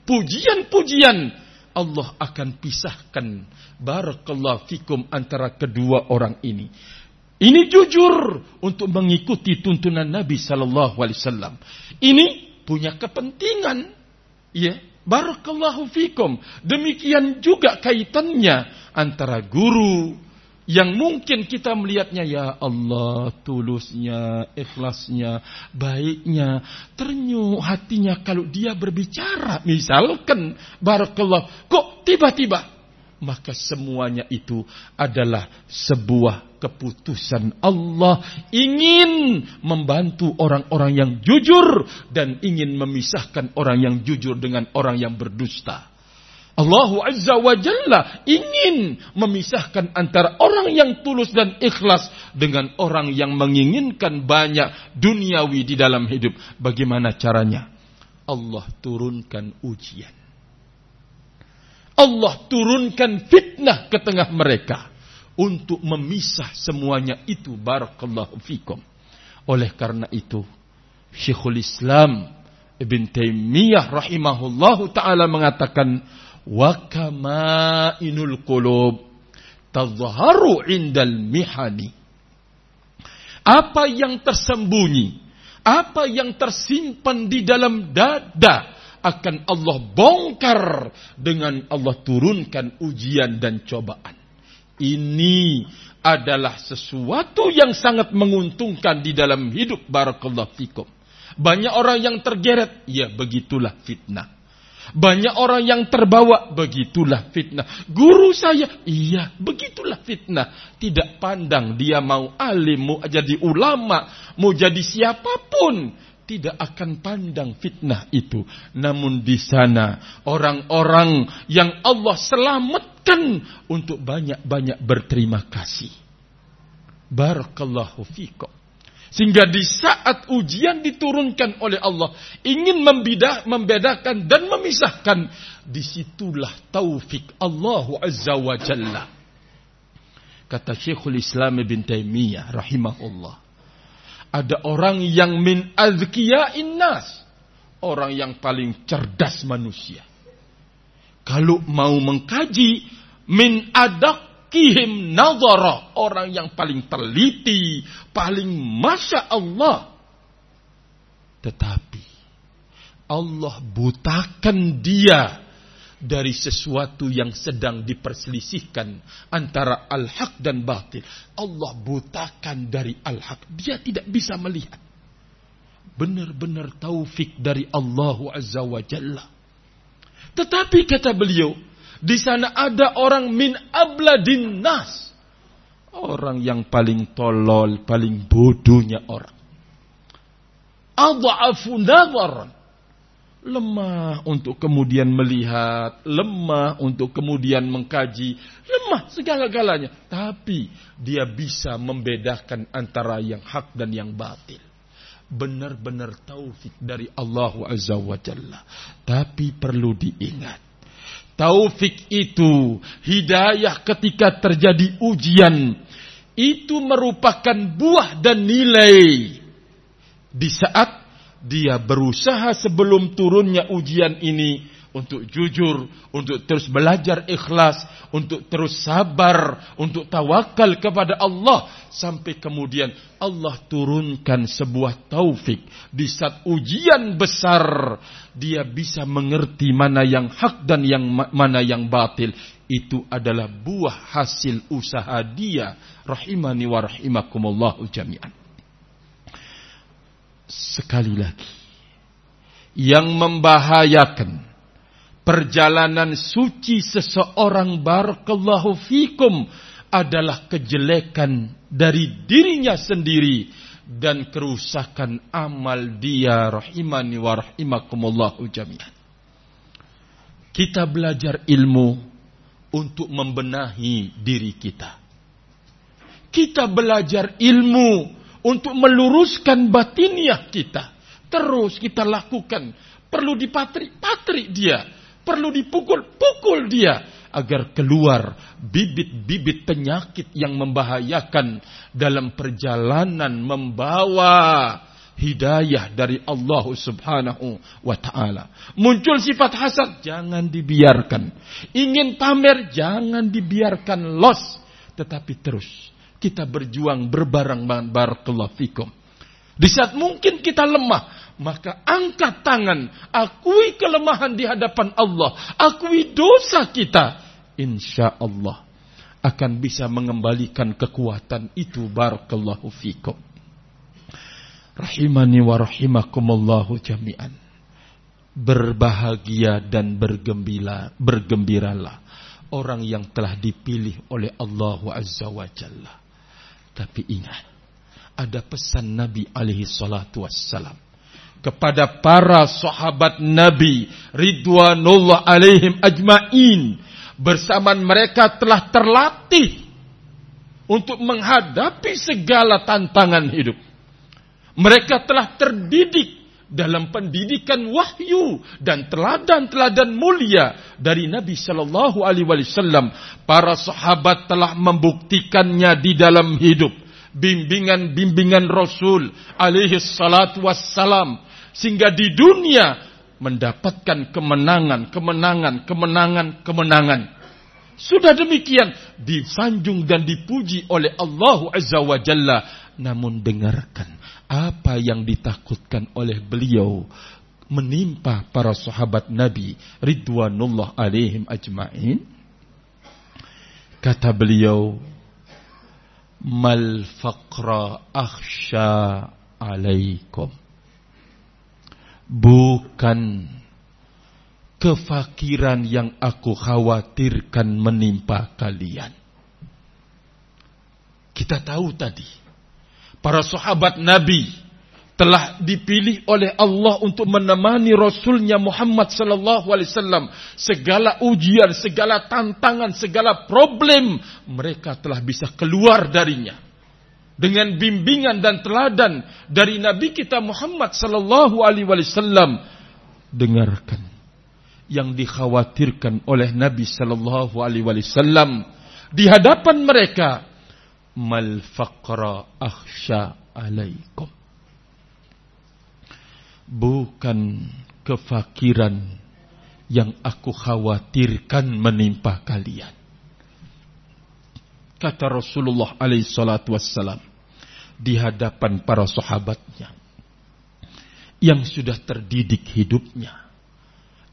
pujian-pujian Allah akan pisahkan barakallahu fikum antara kedua orang ini. Ini jujur untuk mengikuti tuntunan Nabi sallallahu alaihi wasallam. Ini punya kepentingan Ya, barakallahu fikum. Demikian juga kaitannya antara guru yang mungkin kita melihatnya ya Allah tulusnya, ikhlasnya, baiknya, ternyuh hatinya kalau dia berbicara misalkan barakallah kok tiba-tiba maka semuanya itu adalah sebuah keputusan Allah ingin membantu orang-orang yang jujur dan ingin memisahkan orang yang jujur dengan orang yang berdusta. Allah Azza wa Jalla ingin memisahkan antara orang yang tulus dan ikhlas dengan orang yang menginginkan banyak duniawi di dalam hidup. Bagaimana caranya? Allah turunkan ujian. Allah turunkan fitnah ke tengah mereka untuk memisah semuanya itu barakallahu fikum. Oleh karena itu Syekhul Islam Ibn Taimiyah rahimahullahu taala mengatakan wa qulub tadhharu indal mihani. Apa yang tersembunyi, apa yang tersimpan di dalam dada akan Allah bongkar dengan Allah turunkan ujian dan cobaan. Ini adalah sesuatu yang sangat menguntungkan di dalam hidup barakallahu fikum. Banyak orang yang tergeret, ya begitulah fitnah. Banyak orang yang terbawa, begitulah fitnah. Guru saya, iya, begitulah fitnah. Tidak pandang dia mau alim, mau jadi ulama, mau jadi siapa pun tidak akan pandang fitnah itu. Namun di sana orang-orang yang Allah selamatkan untuk banyak-banyak berterima kasih. Barakallahu fikum. Sehingga di saat ujian diturunkan oleh Allah ingin membedah, membedakan dan memisahkan, di situlah taufik Allah Azza wa Jalla. Kata Syekhul Islam Ibn Taimiyah rahimahullah ada orang yang min azkiya'in nas. Orang yang paling cerdas manusia. Kalau mau mengkaji min adakihim nadhara. Orang yang paling teliti, paling masya Allah. Tetapi Allah butakan dia dari sesuatu yang sedang diperselisihkan antara al-haq dan batil. Allah butakan dari al-haq. Dia tidak bisa melihat. Benar-benar taufik dari Allah Azza wa Jalla. Tetapi kata beliau, di sana ada orang min abladin nas. Orang yang paling tolol, paling bodohnya orang. Adha'afu nadharan lemah untuk kemudian melihat, lemah untuk kemudian mengkaji, lemah segala-galanya. Tapi dia bisa membedakan antara yang hak dan yang batil. Benar-benar taufik dari Allah Azza wa Jalla. Tapi perlu diingat. Taufik itu, hidayah ketika terjadi ujian, itu merupakan buah dan nilai. Di saat dia berusaha sebelum turunnya ujian ini untuk jujur, untuk terus belajar ikhlas, untuk terus sabar, untuk tawakal kepada Allah. Sampai kemudian Allah turunkan sebuah taufik. Di saat ujian besar dia bisa mengerti mana yang hak dan yang mana yang batil. Itu adalah buah hasil usaha dia. Rahimani wa rahimakumullah jami'an. Sekali lagi yang membahayakan perjalanan suci seseorang barakallahu fikum adalah kejelekan dari dirinya sendiri dan kerusakan amal dia rahimani wa rahimakumullahu jami'an. Kita belajar ilmu untuk membenahi diri kita. Kita belajar ilmu untuk meluruskan batiniah kita. Terus kita lakukan. Perlu dipatri-patri dia. Perlu dipukul-pukul dia. Agar keluar bibit-bibit penyakit yang membahayakan dalam perjalanan membawa hidayah dari Allah Subhanahu wa taala. Muncul sifat hasad, jangan dibiarkan. Ingin pamer, jangan dibiarkan los, tetapi terus kita berjuang berbareng barakallahu fikum. Di saat mungkin kita lemah, maka angkat tangan, akui kelemahan di hadapan Allah, akui dosa kita. Insya Allah akan bisa mengembalikan kekuatan itu barakallahu fikum rahimani wa rahimakumullahu jami'an. Berbahagia dan bergembira, bergembiralah orang yang telah dipilih oleh Allah Azza wa Jalla. Tapi ingat, ada pesan Nabi alaihi salatu wassalam kepada para sahabat Nabi ridwanullah alaihim ajmain bersamaan mereka telah terlatih untuk menghadapi segala tantangan hidup mereka telah terdidik dalam pendidikan wahyu dan teladan-teladan mulia dari Nabi Shallallahu Alaihi Wasallam. Para sahabat telah membuktikannya di dalam hidup. Bimbingan-bimbingan Rasul alaihi salatu wassalam. Sehingga di dunia mendapatkan kemenangan, kemenangan, kemenangan, kemenangan. Sudah demikian disanjung dan dipuji oleh Allah Azza wa Jalla. Namun dengarkan apa yang ditakutkan oleh beliau menimpa para sahabat Nabi Ridwanullah alaihim ajma'in kata beliau mal faqra akhsha alaikum bukan kefakiran yang aku khawatirkan menimpa kalian. Kita tahu tadi Para sahabat Nabi telah dipilih oleh Allah untuk menemani Rasulnya Muhammad sallallahu alaihi wasallam. Segala ujian, segala tantangan, segala problem mereka telah bisa keluar darinya dengan bimbingan dan teladan dari Nabi kita Muhammad sallallahu alaihi wasallam. Dengarkan yang dikhawatirkan oleh Nabi sallallahu alaihi wasallam di hadapan mereka. Mal faqra akhsha alaikum. Bukan kefakiran yang aku khawatirkan menimpa kalian. Kata Rasulullah alaihi salatu wassalam di hadapan para sahabatnya yang sudah terdidik hidupnya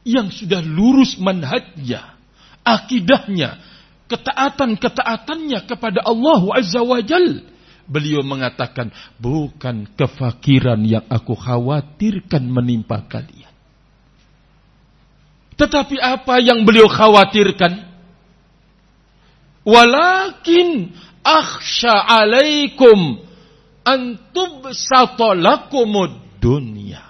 yang sudah lurus manhajnya akidahnya ketaatan-ketaatannya kepada Allah Azza wa Jal. Beliau mengatakan, bukan kefakiran yang aku khawatirkan menimpa kalian. Tetapi apa yang beliau khawatirkan? Walakin akhsha alaikum antub satolakumud dunia.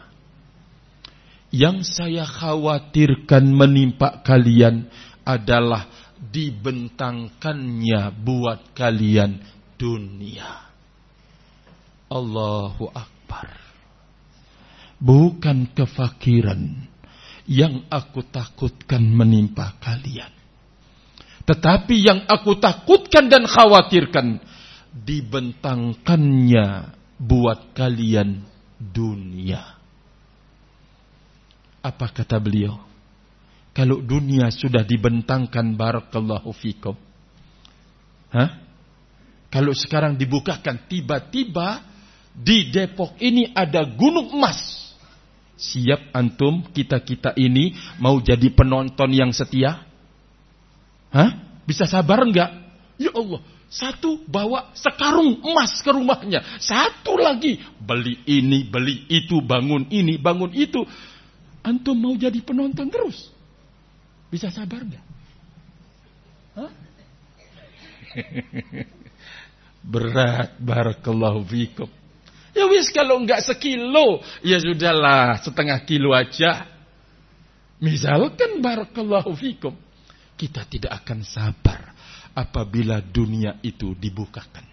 Yang saya khawatirkan menimpa kalian adalah dibentangkannya buat kalian dunia. Allahu Akbar. Bukan kefakiran yang aku takutkan menimpa kalian. Tetapi yang aku takutkan dan khawatirkan dibentangkannya buat kalian dunia. Apa kata beliau? Kalau dunia sudah dibentangkan barakallahu fikum. Hah? Kalau sekarang dibukakan tiba-tiba di Depok ini ada gunung emas. Siap antum kita-kita ini mau jadi penonton yang setia? Hah? Bisa sabar enggak? Ya Allah, satu bawa sekarung emas ke rumahnya. Satu lagi beli ini, beli itu, bangun ini, bangun itu. Antum mau jadi penonton terus? Bisa sabar nggak? Berat barakallahu fikum. Ya wis kalau enggak sekilo, ya sudahlah setengah kilo aja. Misalkan barakallahu fikum, kita tidak akan sabar apabila dunia itu dibukakan.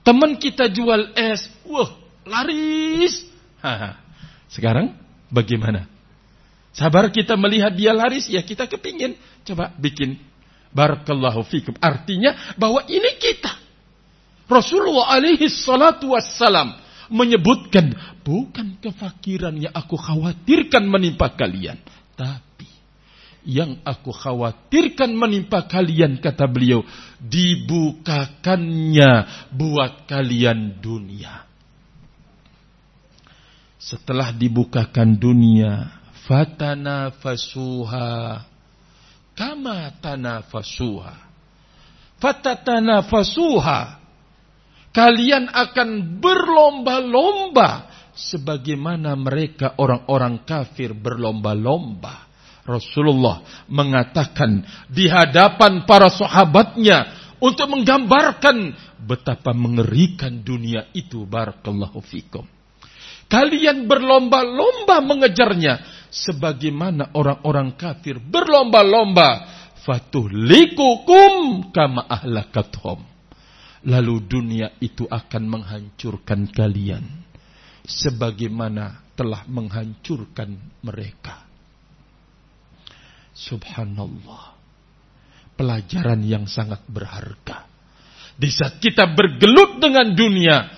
Teman kita jual es, wah laris. Haha. Sekarang bagaimana? Sabar kita melihat dia laris, ya kita kepingin. Coba bikin barakallahu fikum. Artinya bahwa ini kita. Rasulullah alaihi salatu wassalam menyebutkan bukan kefakiran yang aku khawatirkan menimpa kalian, tapi yang aku khawatirkan menimpa kalian kata beliau dibukakannya buat kalian dunia. Setelah dibukakan dunia, fatana fasuha kama tanafasuha fatatanafasuha kalian akan berlomba-lomba sebagaimana mereka orang-orang kafir berlomba-lomba. Rasulullah mengatakan di hadapan para sahabatnya untuk menggambarkan betapa mengerikan dunia itu barakallahu fikum. Kalian berlomba-lomba mengejarnya sebagaimana orang-orang kafir berlomba-lomba fatuhlikukum kama ahlakathum lalu dunia itu akan menghancurkan kalian sebagaimana telah menghancurkan mereka. Subhanallah. Pelajaran yang sangat berharga. Di saat kita bergelut dengan dunia,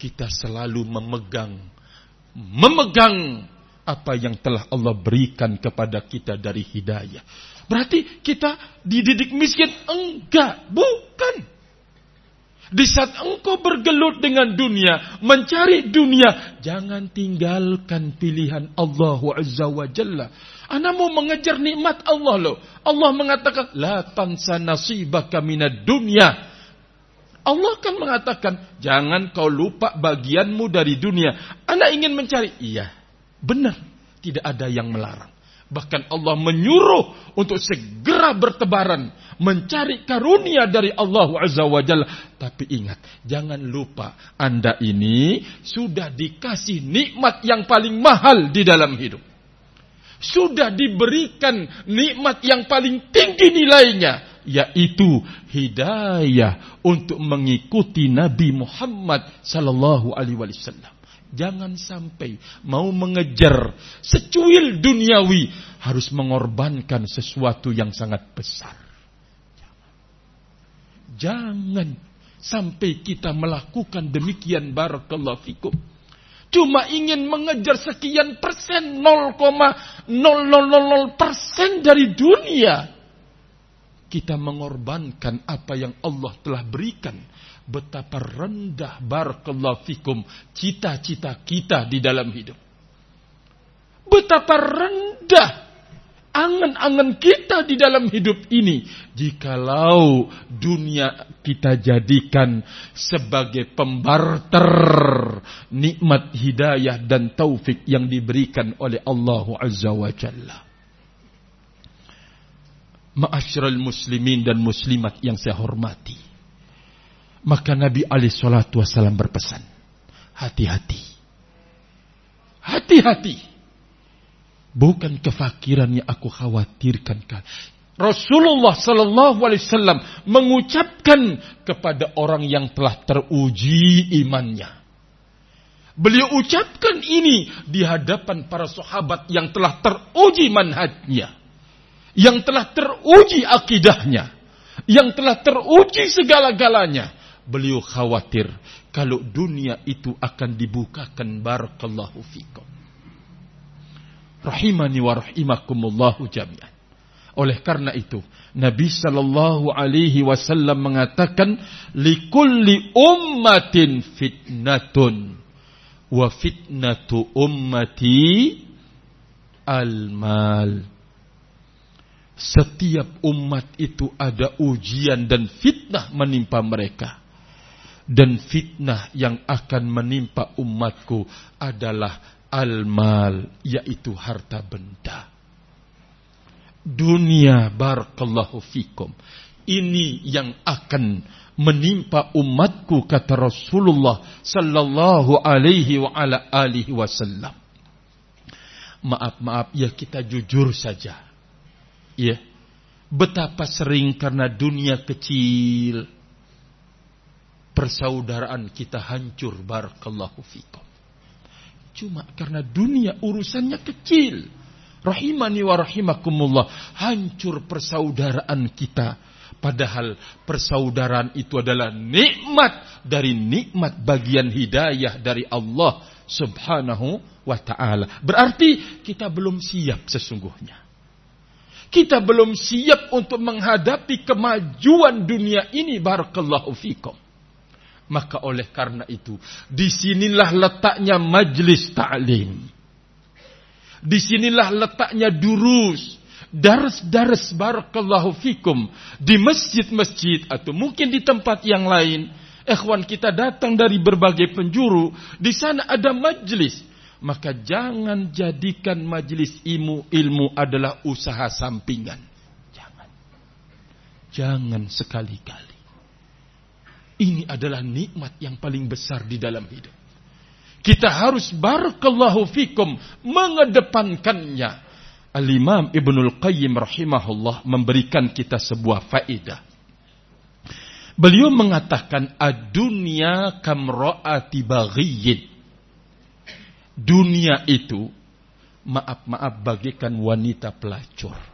kita selalu memegang memegang apa yang telah Allah berikan kepada kita dari hidayah. Berarti kita dididik miskin? Enggak, bukan. Di saat engkau bergelut dengan dunia, mencari dunia, jangan tinggalkan pilihan Allah Azza wa Jalla. Anda mau mengejar nikmat Allah loh. Allah mengatakan, La tansa nasibaka minad dunia. Allah kan mengatakan, jangan kau lupa bagianmu dari dunia. Anda ingin mencari? Iya, benar. Tidak ada yang melarang. Bahkan Allah menyuruh untuk segera bertebaran. Mencari karunia dari Allah Azza wa Jalla. Tapi ingat, jangan lupa Anda ini sudah dikasih nikmat yang paling mahal di dalam hidup. Sudah diberikan nikmat yang paling tinggi nilainya. Yaitu hidayah untuk mengikuti Nabi Muhammad Sallallahu Alaihi Wasallam. Jangan sampai mau mengejar secuil duniawi harus mengorbankan sesuatu yang sangat besar. Jangan sampai kita melakukan demikian barakallahu fikum. Cuma ingin mengejar sekian persen 0,0000 persen dari dunia. Kita mengorbankan apa yang Allah telah berikan betapa rendah barakallahu fikum cita-cita kita di dalam hidup. Betapa rendah angan-angan kita di dalam hidup ini jikalau dunia kita jadikan sebagai pembarter nikmat hidayah dan taufik yang diberikan oleh Allah Azza wa Jalla. Ma'asyiral muslimin dan muslimat yang saya hormati. Maka Nabi alaihi salatu wasallam berpesan, hati-hati. Hati-hati. Bukan kefakiran yang aku khawatirkan kan. Rasulullah sallallahu alaihi wasallam mengucapkan kepada orang yang telah teruji imannya. Beliau ucapkan ini di hadapan para sahabat yang telah teruji manhajnya. Yang telah teruji akidahnya. Yang telah teruji segala-galanya beliau khawatir kalau dunia itu akan dibukakan barakallahu fikum. Rahimani wa rahimakumullahu jami'an. Oleh karena itu, Nabi sallallahu alaihi wasallam mengatakan likulli ummatin fitnatun wa fitnatu ummati al-mal. Setiap umat itu ada ujian dan fitnah menimpa mereka dan fitnah yang akan menimpa umatku adalah al-mal yaitu harta benda. Dunia barakallahu fikum Ini yang akan menimpa umatku kata Rasulullah sallallahu alaihi wa ala alihi wasallam. Maaf, maaf ya kita jujur saja. Ya. Betapa sering karena dunia kecil persaudaraan kita hancur barakallahu fikum. Cuma karena dunia urusannya kecil. Rahimani wa rahimakumullah. Hancur persaudaraan kita. Padahal persaudaraan itu adalah nikmat dari nikmat bagian hidayah dari Allah subhanahu wa ta'ala. Berarti kita belum siap sesungguhnya. Kita belum siap untuk menghadapi kemajuan dunia ini. Barakallahu fikum. Maka oleh karena itu, di sinilah letaknya majlis ta'lim. Di sinilah letaknya durus. Daras-daras barakallahu fikum. Di masjid-masjid atau mungkin di tempat yang lain. Ikhwan kita datang dari berbagai penjuru. Di sana ada majlis. Maka jangan jadikan majlis ilmu ilmu adalah usaha sampingan. Jangan. Jangan sekali-kali. Ini adalah nikmat yang paling besar di dalam hidup. Kita harus barakallahu fikum mengedepankannya. Al-Imam Ibnul Qayyim rahimahullah memberikan kita sebuah faedah. Beliau mengatakan ad-dunya kamra'ati baghiyin. Dunia itu maaf-maaf bagikan wanita pelacur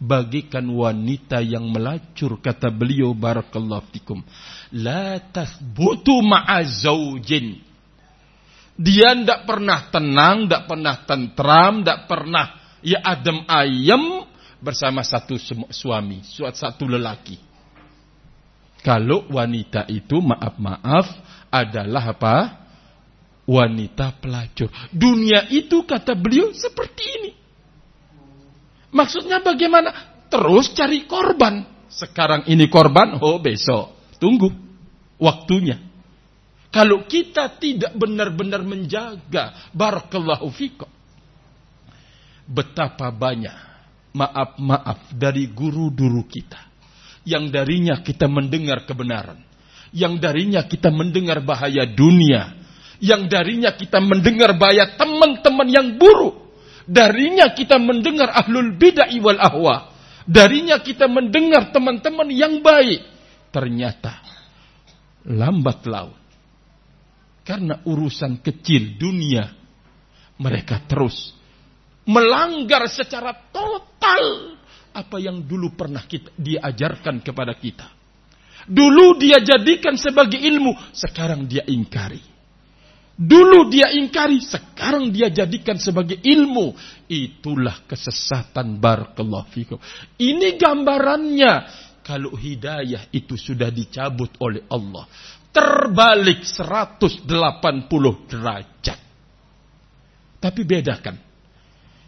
bagikan wanita yang melacur kata beliau barakallahu fikum. La tasbutu ma'a zaujin dia ndak pernah tenang ndak pernah tentram ndak pernah ya adem ayem bersama satu suami satu lelaki. Kalau wanita itu maaf-maaf adalah apa? Wanita pelacur. Dunia itu kata beliau seperti ini Maksudnya bagaimana? Terus cari korban. Sekarang ini korban, oh besok. Tunggu waktunya. Kalau kita tidak benar-benar menjaga barakallahu fikum. Betapa banyak maaf-maaf dari guru-guru kita. Yang darinya kita mendengar kebenaran. Yang darinya kita mendengar bahaya dunia. Yang darinya kita mendengar bahaya teman-teman yang buruk Darinya kita mendengar ahlul bid'ah wal ahwa. Darinya kita mendengar teman-teman yang baik. Ternyata lambat laun. Karena urusan kecil dunia. Mereka terus melanggar secara total apa yang dulu pernah kita, diajarkan kepada kita. Dulu dia jadikan sebagai ilmu, sekarang dia ingkari. Dulu dia ingkari, sekarang dia jadikan sebagai ilmu. Itulah kesesatan barakallahu fikum. Ini gambarannya. Kalau hidayah itu sudah dicabut oleh Allah. Terbalik 180 derajat. Tapi bedakan.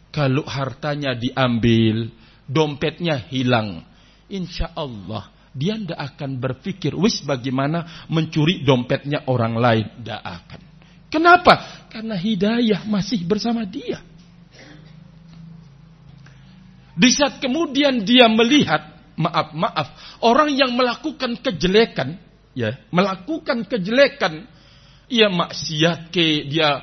Kalau hartanya diambil, dompetnya hilang. Insya Allah dia tidak akan berpikir, wis bagaimana mencuri dompetnya orang lain. Tidak akan. Kenapa? Karena hidayah masih bersama dia. Di saat kemudian dia melihat, maaf, maaf, orang yang melakukan kejelekan, ya, melakukan kejelekan, ia maksiat ke dia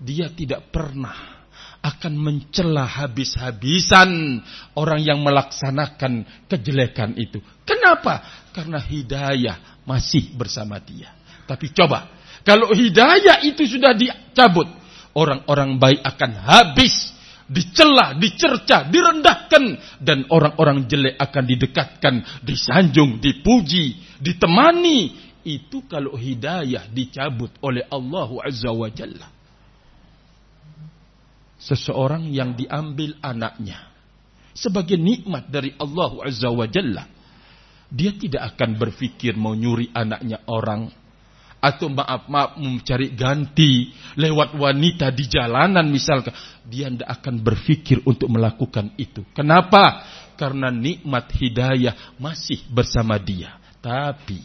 dia tidak pernah akan mencela habis-habisan orang yang melaksanakan kejelekan itu. Kenapa? Karena hidayah masih bersama dia. Tapi coba kalau hidayah itu sudah dicabut, orang-orang baik akan habis, dicela, dicerca, direndahkan dan orang-orang jelek akan didekatkan, disanjung, dipuji, ditemani. Itu kalau hidayah dicabut oleh Allah Azza wa Jalla. Seseorang yang diambil anaknya sebagai nikmat dari Allah Azza wa Jalla. Dia tidak akan berpikir mau nyuri anaknya orang atau maaf-maaf mencari ganti lewat wanita di jalanan misalkan. Dia tidak akan berpikir untuk melakukan itu. Kenapa? Karena nikmat hidayah masih bersama dia. Tapi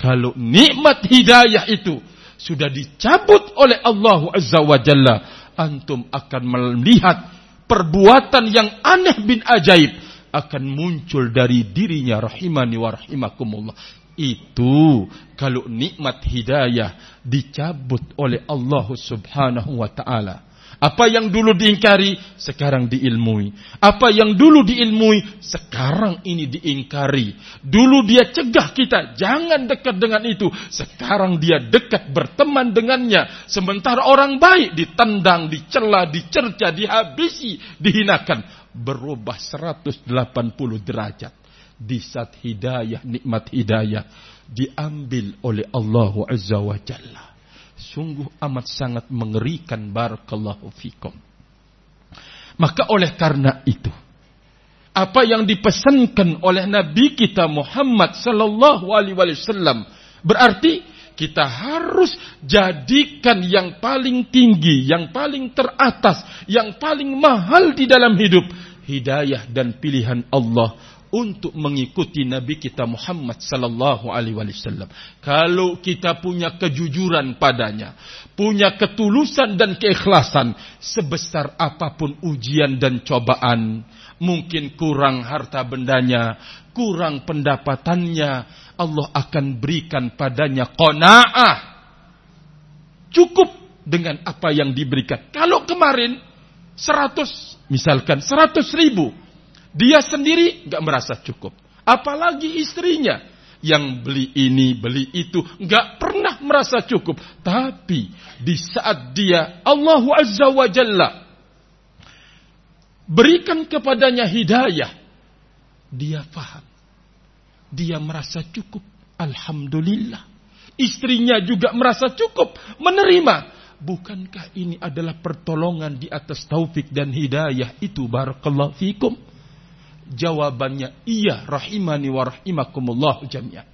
kalau nikmat hidayah itu sudah dicabut oleh Allah Azza wa Jalla antum akan melihat perbuatan yang aneh bin ajaib akan muncul dari dirinya rahimani wa rahimakumullah. Itu kalau nikmat hidayah dicabut oleh Allah Subhanahu wa taala. Apa yang dulu diingkari, sekarang diilmui. Apa yang dulu diilmui, sekarang ini diingkari. Dulu dia cegah kita, jangan dekat dengan itu. Sekarang dia dekat berteman dengannya. Sementara orang baik ditendang, dicela, dicerca, dihabisi, dihinakan. Berubah 180 derajat. Di saat hidayah, nikmat hidayah diambil oleh Allah Azza wa Jalla sungguh amat sangat mengerikan barakallahu fikum. Maka oleh karena itu, apa yang dipesankan oleh Nabi kita Muhammad sallallahu alaihi wasallam berarti kita harus jadikan yang paling tinggi, yang paling teratas, yang paling mahal di dalam hidup hidayah dan pilihan Allah untuk mengikuti Nabi kita Muhammad sallallahu alaihi wasallam. Kalau kita punya kejujuran padanya, punya ketulusan dan keikhlasan sebesar apa pun ujian dan cobaan, mungkin kurang harta bendanya, kurang pendapatannya, Allah akan berikan padanya qanaah. Cukup dengan apa yang diberikan. Kalau kemarin 100 misalkan 100 ribu dia sendiri nggak merasa cukup. Apalagi istrinya yang beli ini, beli itu, nggak pernah merasa cukup. Tapi di saat dia Allah Azza wa Jalla berikan kepadanya hidayah, dia faham. Dia merasa cukup. Alhamdulillah. Istrinya juga merasa cukup menerima. Bukankah ini adalah pertolongan di atas taufik dan hidayah itu barakallahu fikum? Jawabannya iya rahimani wa rahimakumullah jami'an.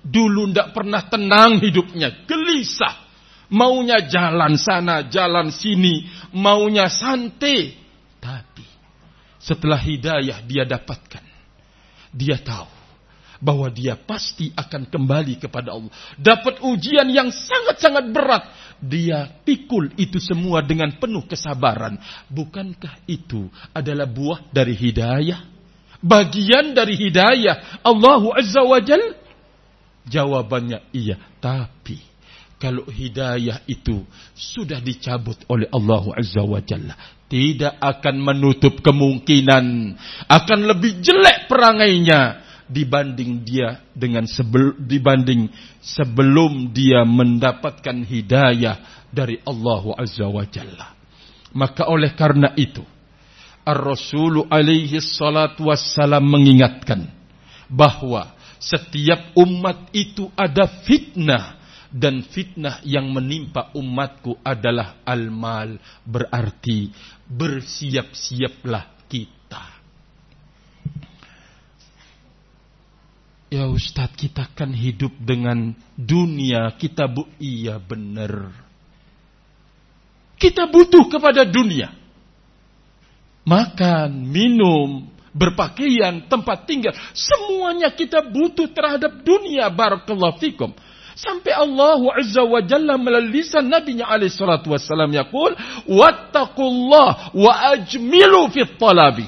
Dulu ndak pernah tenang hidupnya, gelisah. Maunya jalan sana, jalan sini, maunya santai. Tapi setelah hidayah dia dapatkan, dia tahu bahwa dia pasti akan kembali kepada Allah. Dapat ujian yang sangat-sangat berat. Dia pikul itu semua dengan penuh kesabaran. Bukankah itu adalah buah dari hidayah? Bagian dari hidayah Allah Azza wa Jal? Jawabannya iya. Tapi kalau hidayah itu sudah dicabut oleh Allah Azza wa Jalla. Tidak akan menutup kemungkinan. Akan lebih jelek perangainya dibanding dia dengan sebel, dibanding sebelum dia mendapatkan hidayah dari Allah Azza wa Jalla. Maka oleh karena itu Ar-Rasul alaihi salatu wassalam mengingatkan bahwa setiap umat itu ada fitnah dan fitnah yang menimpa umatku adalah al-mal berarti bersiap-siaplah kita Ya Ustadz kita kan hidup dengan dunia kita bu iya benar. Kita butuh kepada dunia. Makan, minum, berpakaian, tempat tinggal. Semuanya kita butuh terhadap dunia. Barakallahu fikum. Sampai Allah Azza wa Jalla melalui lisan Nabi alaihi salatu wassalam yaqul wattaqullah wa ajmilu fit talabi.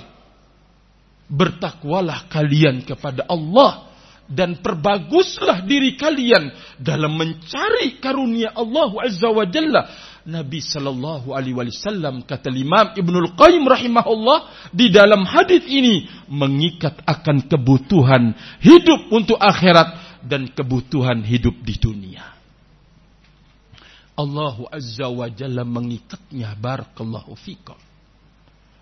Bertakwalah kalian kepada Allah dan perbaguslah diri kalian dalam mencari karunia Allah Azza wa Jalla. Nabi sallallahu alaihi wasallam kata Imam Ibnul Qayyim rahimahullah di dalam hadis ini mengikat akan kebutuhan hidup untuk akhirat dan kebutuhan hidup di dunia. Allah Azza wa Jalla mengikatnya barakallahu fikum.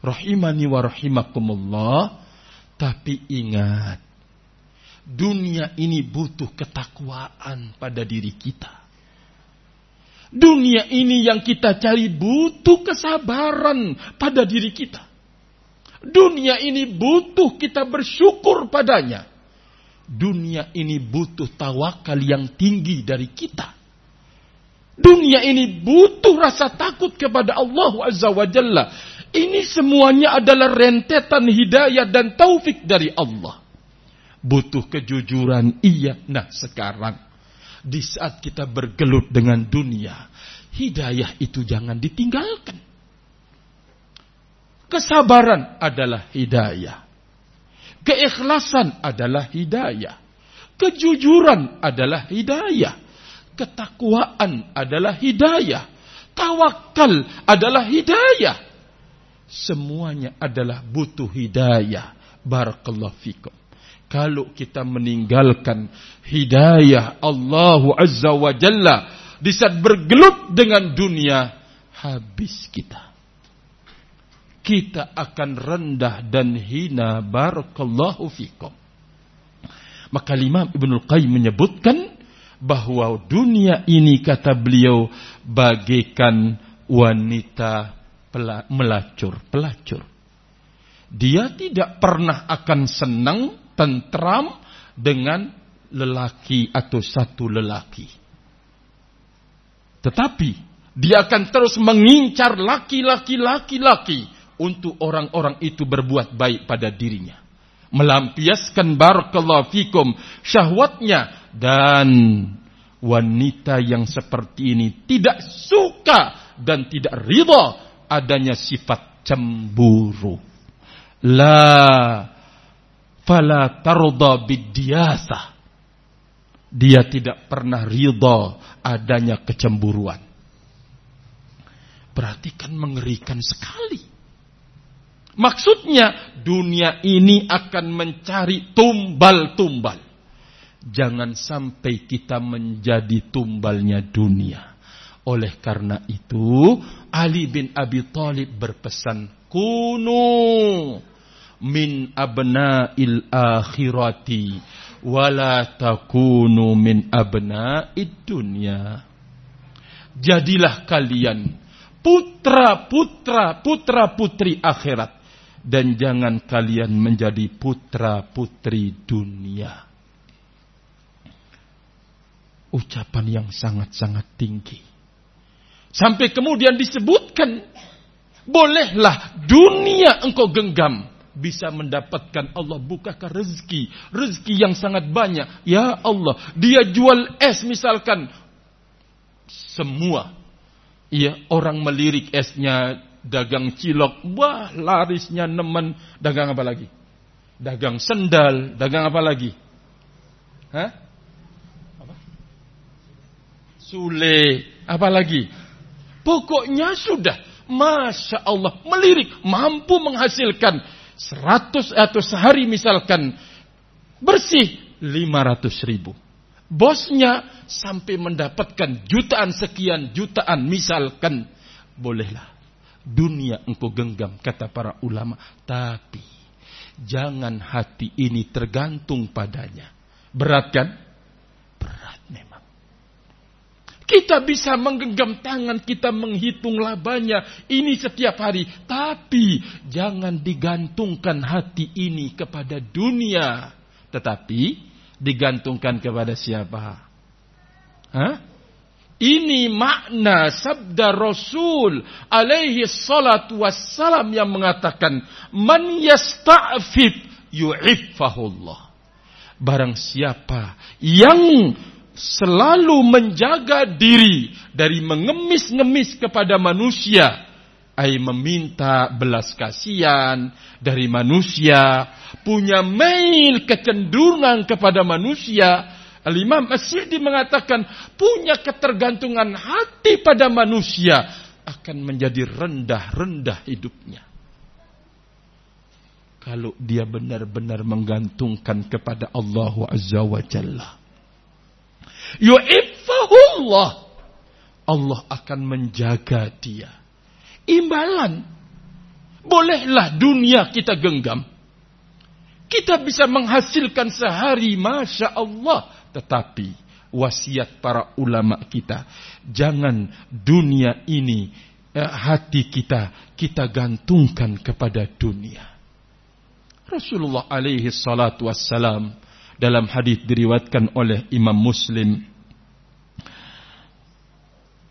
Rahimani wa rahimakumullah. Tapi ingat Dunia ini butuh ketakwaan pada diri kita. Dunia ini yang kita cari butuh kesabaran pada diri kita. Dunia ini butuh kita bersyukur padanya. Dunia ini butuh tawakal yang tinggi dari kita. Dunia ini butuh rasa takut kepada Allah Azza wa Jalla. Ini semuanya adalah rentetan hidayah dan taufik dari Allah butuh kejujuran. Iya, nah sekarang di saat kita bergelut dengan dunia, hidayah itu jangan ditinggalkan. Kesabaran adalah hidayah. Keikhlasan adalah hidayah. Kejujuran adalah hidayah. Ketakwaan adalah hidayah. Tawakal adalah hidayah. Semuanya adalah butuh hidayah. Barakallahu fikum. Kalau kita meninggalkan hidayah Allah Azza wa Jalla di saat bergelut dengan dunia, habis kita kita akan rendah dan hina barakallahu fikum. Maka Imam Ibnu Qayyim menyebutkan bahwa dunia ini kata beliau bagaikan wanita melacur, pelacur. Dia tidak pernah akan senang, tentram dengan lelaki atau satu lelaki. Tetapi dia akan terus mengincar laki-laki laki-laki untuk orang-orang itu berbuat baik pada dirinya. Melampiaskan barakallahu fikum syahwatnya dan wanita yang seperti ini tidak suka dan tidak ridha adanya sifat cemburu. La fala tarda bidiasa. Dia tidak pernah ridha adanya kecemburuan. Perhatikan mengerikan sekali. Maksudnya dunia ini akan mencari tumbal-tumbal. Jangan sampai kita menjadi tumbalnya dunia. Oleh karena itu, Ali bin Abi Thalib berpesan, "Kunu min abna'il akhirati wala takunu min abna'id dunya." Jadilah kalian putra-putra putra-putri akhirat dan jangan kalian menjadi putra-putri dunia. Ucapan yang sangat-sangat tinggi. Sampai kemudian disebutkan, bolehlah dunia engkau genggam bisa mendapatkan Allah bukakan rezeki, rezeki yang sangat banyak. Ya Allah, dia jual es misalkan semua. Iya, orang melirik esnya dagang cilok, wah larisnya nemen. Dagang apa lagi? Dagang sendal, dagang apa lagi? Hah? Apa? Sule, apa lagi? Pokoknya sudah, Masya Allah, melirik, mampu menghasilkan 100 atau sehari misalkan bersih 500 ribu. Bosnya sampai mendapatkan jutaan sekian jutaan misalkan bolehlah dunia engkau genggam, kata para ulama. Tapi jangan hati ini tergantung padanya. Berat kan? Berat memang. Kita bisa menggenggam tangan, kita menghitung labanya ini setiap hari. Tapi jangan digantungkan hati ini kepada dunia. Tetapi digantungkan kepada siapa? Hah? Ini makna sabda Rasul alaihi salatu wassalam yang mengatakan man yasta'fif yu'iffahullah. Barang siapa yang selalu menjaga diri dari mengemis-ngemis kepada manusia, ay meminta belas kasihan dari manusia, punya mail kecenderungan kepada manusia, Al-Imam As-Syi'di mengatakan punya ketergantungan hati pada manusia akan menjadi rendah-rendah hidupnya. Kalau dia benar-benar menggantungkan kepada Allah Azza wa Jalla. Yu'ifahullah. Allah akan menjaga dia. Imbalan. Bolehlah dunia kita genggam. Kita bisa menghasilkan sehari, Masya Allah. Tetapi wasiat para ulama kita, jangan dunia ini eh, hati kita kita gantungkan kepada dunia. Rasulullah alaihi salatu wassalam dalam hadis diriwatkan oleh Imam Muslim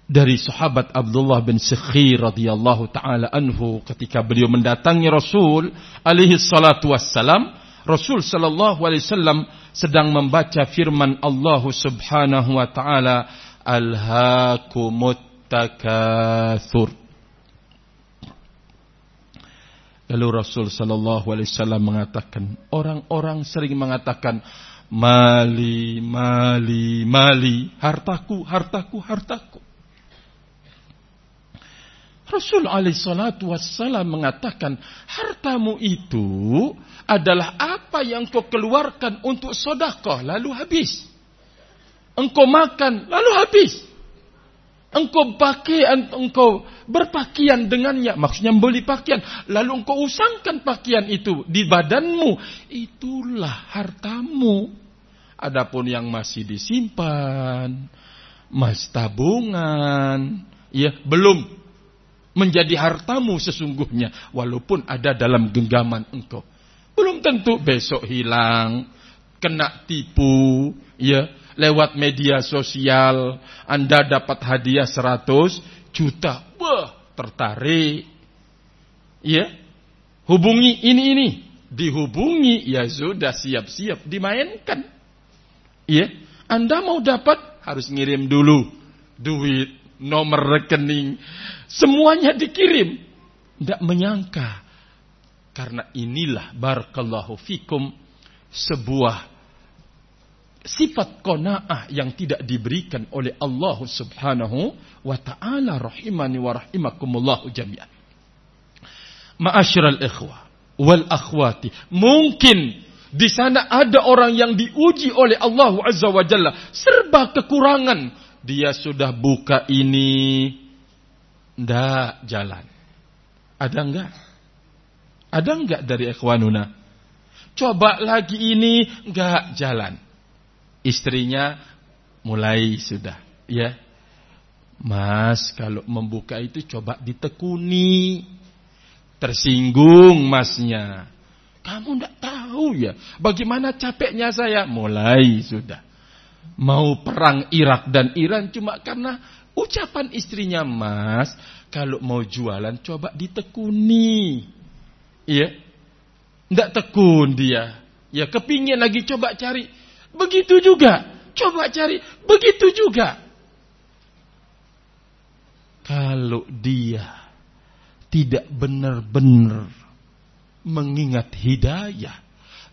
dari sahabat Abdullah bin Sikhir radhiyallahu taala anhu ketika beliau mendatangi Rasul alaihi salatu wassalam Rasul sallallahu alaihi wasallam sedang membaca firman Allah Subhanahu wa taala alhaakumut takatsur Lalu Rasul sallallahu alaihi wasallam mengatakan, orang-orang sering mengatakan mali, mali, mali, hartaku, hartaku, hartaku. Rasul alaihi salatu wassalam mengatakan, hartamu itu adalah apa yang kau keluarkan untuk sodakoh lalu habis. Engkau makan lalu habis. Engkau pakai, engkau berpakaian dengannya. Maksudnya membeli pakaian. Lalu engkau usangkan pakaian itu di badanmu. Itulah hartamu. Adapun yang masih disimpan. Mas tabungan. Ya, belum menjadi hartamu sesungguhnya. Walaupun ada dalam genggaman engkau. Belum tentu besok hilang. Kena tipu. Ya, lewat media sosial, Anda dapat hadiah 100 juta. Wah, tertarik. Ya. Hubungi ini ini. Dihubungi, ya sudah siap-siap dimainkan. Ya. Anda mau dapat harus ngirim dulu duit, nomor rekening, semuanya dikirim. Tidak menyangka. Karena inilah barakallahu fikum sebuah sifat kona'ah yang tidak diberikan oleh Allah subhanahu wa ta'ala rahimani wa rahimakumullahu jami'an. Ma'asyiral ikhwah wal akhwati. Mungkin di sana ada orang yang diuji oleh Allah azza wa jalla. Serba kekurangan. Dia sudah buka ini. Ndak jalan. Ada enggak? Ada enggak dari ikhwanuna? Coba lagi ini enggak jalan istrinya mulai sudah ya. Mas kalau membuka itu coba ditekuni. Tersinggung masnya. Kamu tidak tahu ya. Bagaimana capeknya saya? Mulai sudah. Mau perang Irak dan Iran cuma karena ucapan istrinya Mas. Kalau mau jualan coba ditekuni. Ya tidak tekun dia. Ya kepingin lagi coba cari Begitu juga. Coba cari. Begitu juga. Kalau dia tidak benar-benar mengingat hidayah.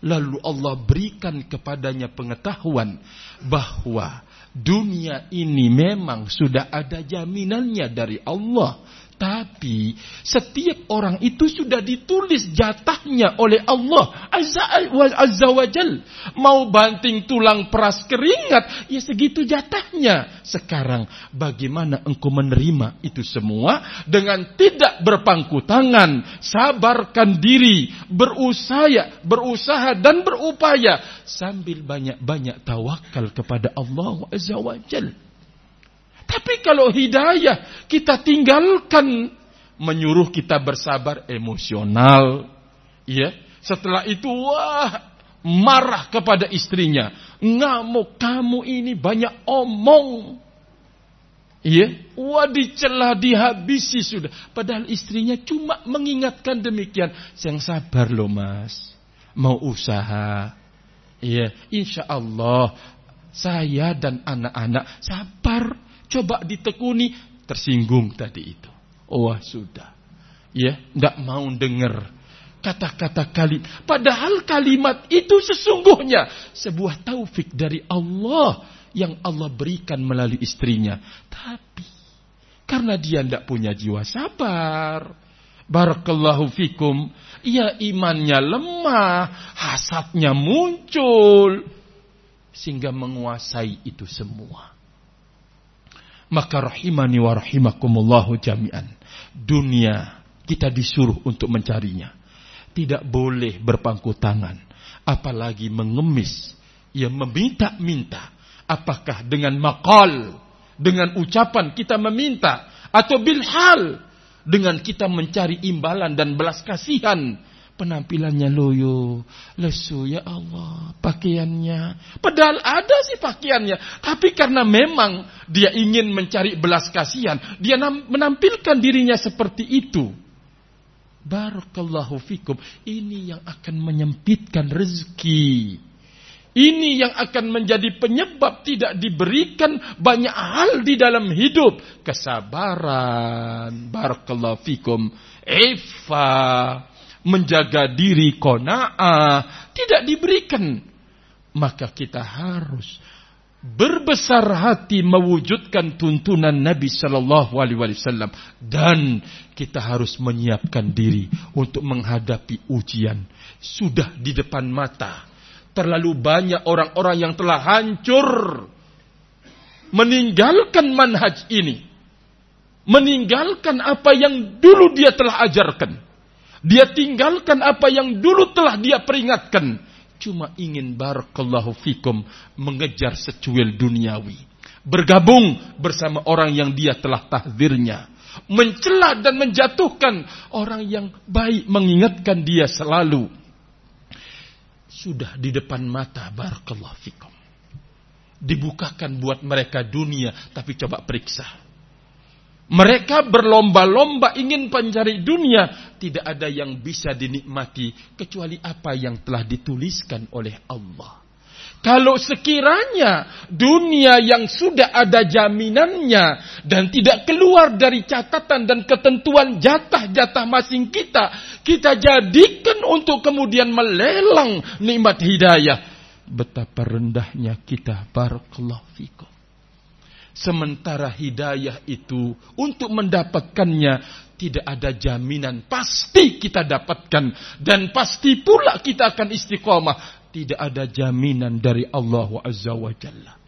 Lalu Allah berikan kepadanya pengetahuan bahwa dunia ini memang sudah ada jaminannya dari Allah. Tapi setiap orang itu sudah ditulis jatahnya oleh Allah Azza wa Jal. Mau banting tulang peras keringat, ya segitu jatahnya. Sekarang bagaimana engkau menerima itu semua dengan tidak berpangku tangan, sabarkan diri, berusaha, berusaha dan berupaya sambil banyak-banyak tawakal kepada Allah Azza wa Jal. Tapi kalau hidayah kita tinggalkan menyuruh kita bersabar emosional, ya. Setelah itu wah marah kepada istrinya, ngamuk kamu ini banyak omong. Iya, wah dicela dihabisi sudah. Padahal istrinya cuma mengingatkan demikian. Yang sabar loh mas, mau usaha. Iya, insya Allah saya dan anak-anak sabar Coba ditekuni, tersinggung tadi itu. Oh sudah. Ya, tidak mau dengar kata-kata kalimat. Padahal kalimat itu sesungguhnya sebuah taufik dari Allah yang Allah berikan melalui istrinya. Tapi karena dia tidak punya jiwa sabar, Barakallahu fikum. Ia imannya lemah, hasadnya muncul. Sehingga menguasai itu semua. Maka rahimani wa rahimakumullahu jami'an. Dunia kita disuruh untuk mencarinya. Tidak boleh berpangku tangan. Apalagi mengemis. Ya meminta-minta. Apakah dengan makal. Dengan ucapan kita meminta. Atau bilhal. Dengan kita mencari imbalan dan belas kasihan penampilannya loyo, lesu ya Allah, pakaiannya. Padahal ada sih pakaiannya, tapi karena memang dia ingin mencari belas kasihan, dia menampilkan dirinya seperti itu. Barakallahu fikum. Ini yang akan menyempitkan rezeki. Ini yang akan menjadi penyebab tidak diberikan banyak hal di dalam hidup. Kesabaran. Barakallahu fikum. Ifa menjaga diri kona'ah, tidak diberikan. Maka kita harus berbesar hati mewujudkan tuntunan Nabi Shallallahu Alaihi Wasallam dan kita harus menyiapkan diri untuk menghadapi ujian sudah di depan mata terlalu banyak orang-orang yang telah hancur meninggalkan manhaj ini meninggalkan apa yang dulu dia telah ajarkan dia tinggalkan apa yang dulu telah dia peringatkan cuma ingin barakallahu fikum mengejar secuil duniawi. Bergabung bersama orang yang dia telah tahdirnya. Mencela dan menjatuhkan orang yang baik mengingatkan dia selalu. Sudah di depan mata barakallahu fikum. Dibukakan buat mereka dunia tapi coba periksa mereka berlomba-lomba ingin mencari dunia. Tidak ada yang bisa dinikmati kecuali apa yang telah dituliskan oleh Allah. Kalau sekiranya dunia yang sudah ada jaminannya dan tidak keluar dari catatan dan ketentuan jatah-jatah masing kita, kita jadikan untuk kemudian melelang nikmat hidayah. Betapa rendahnya kita barakallahu fikum. Sementara hidayah itu untuk mendapatkannya tidak ada jaminan pasti kita dapatkan dan pasti pula kita akan istiqomah. Tidak ada jaminan dari Allah Azza wa Jalla.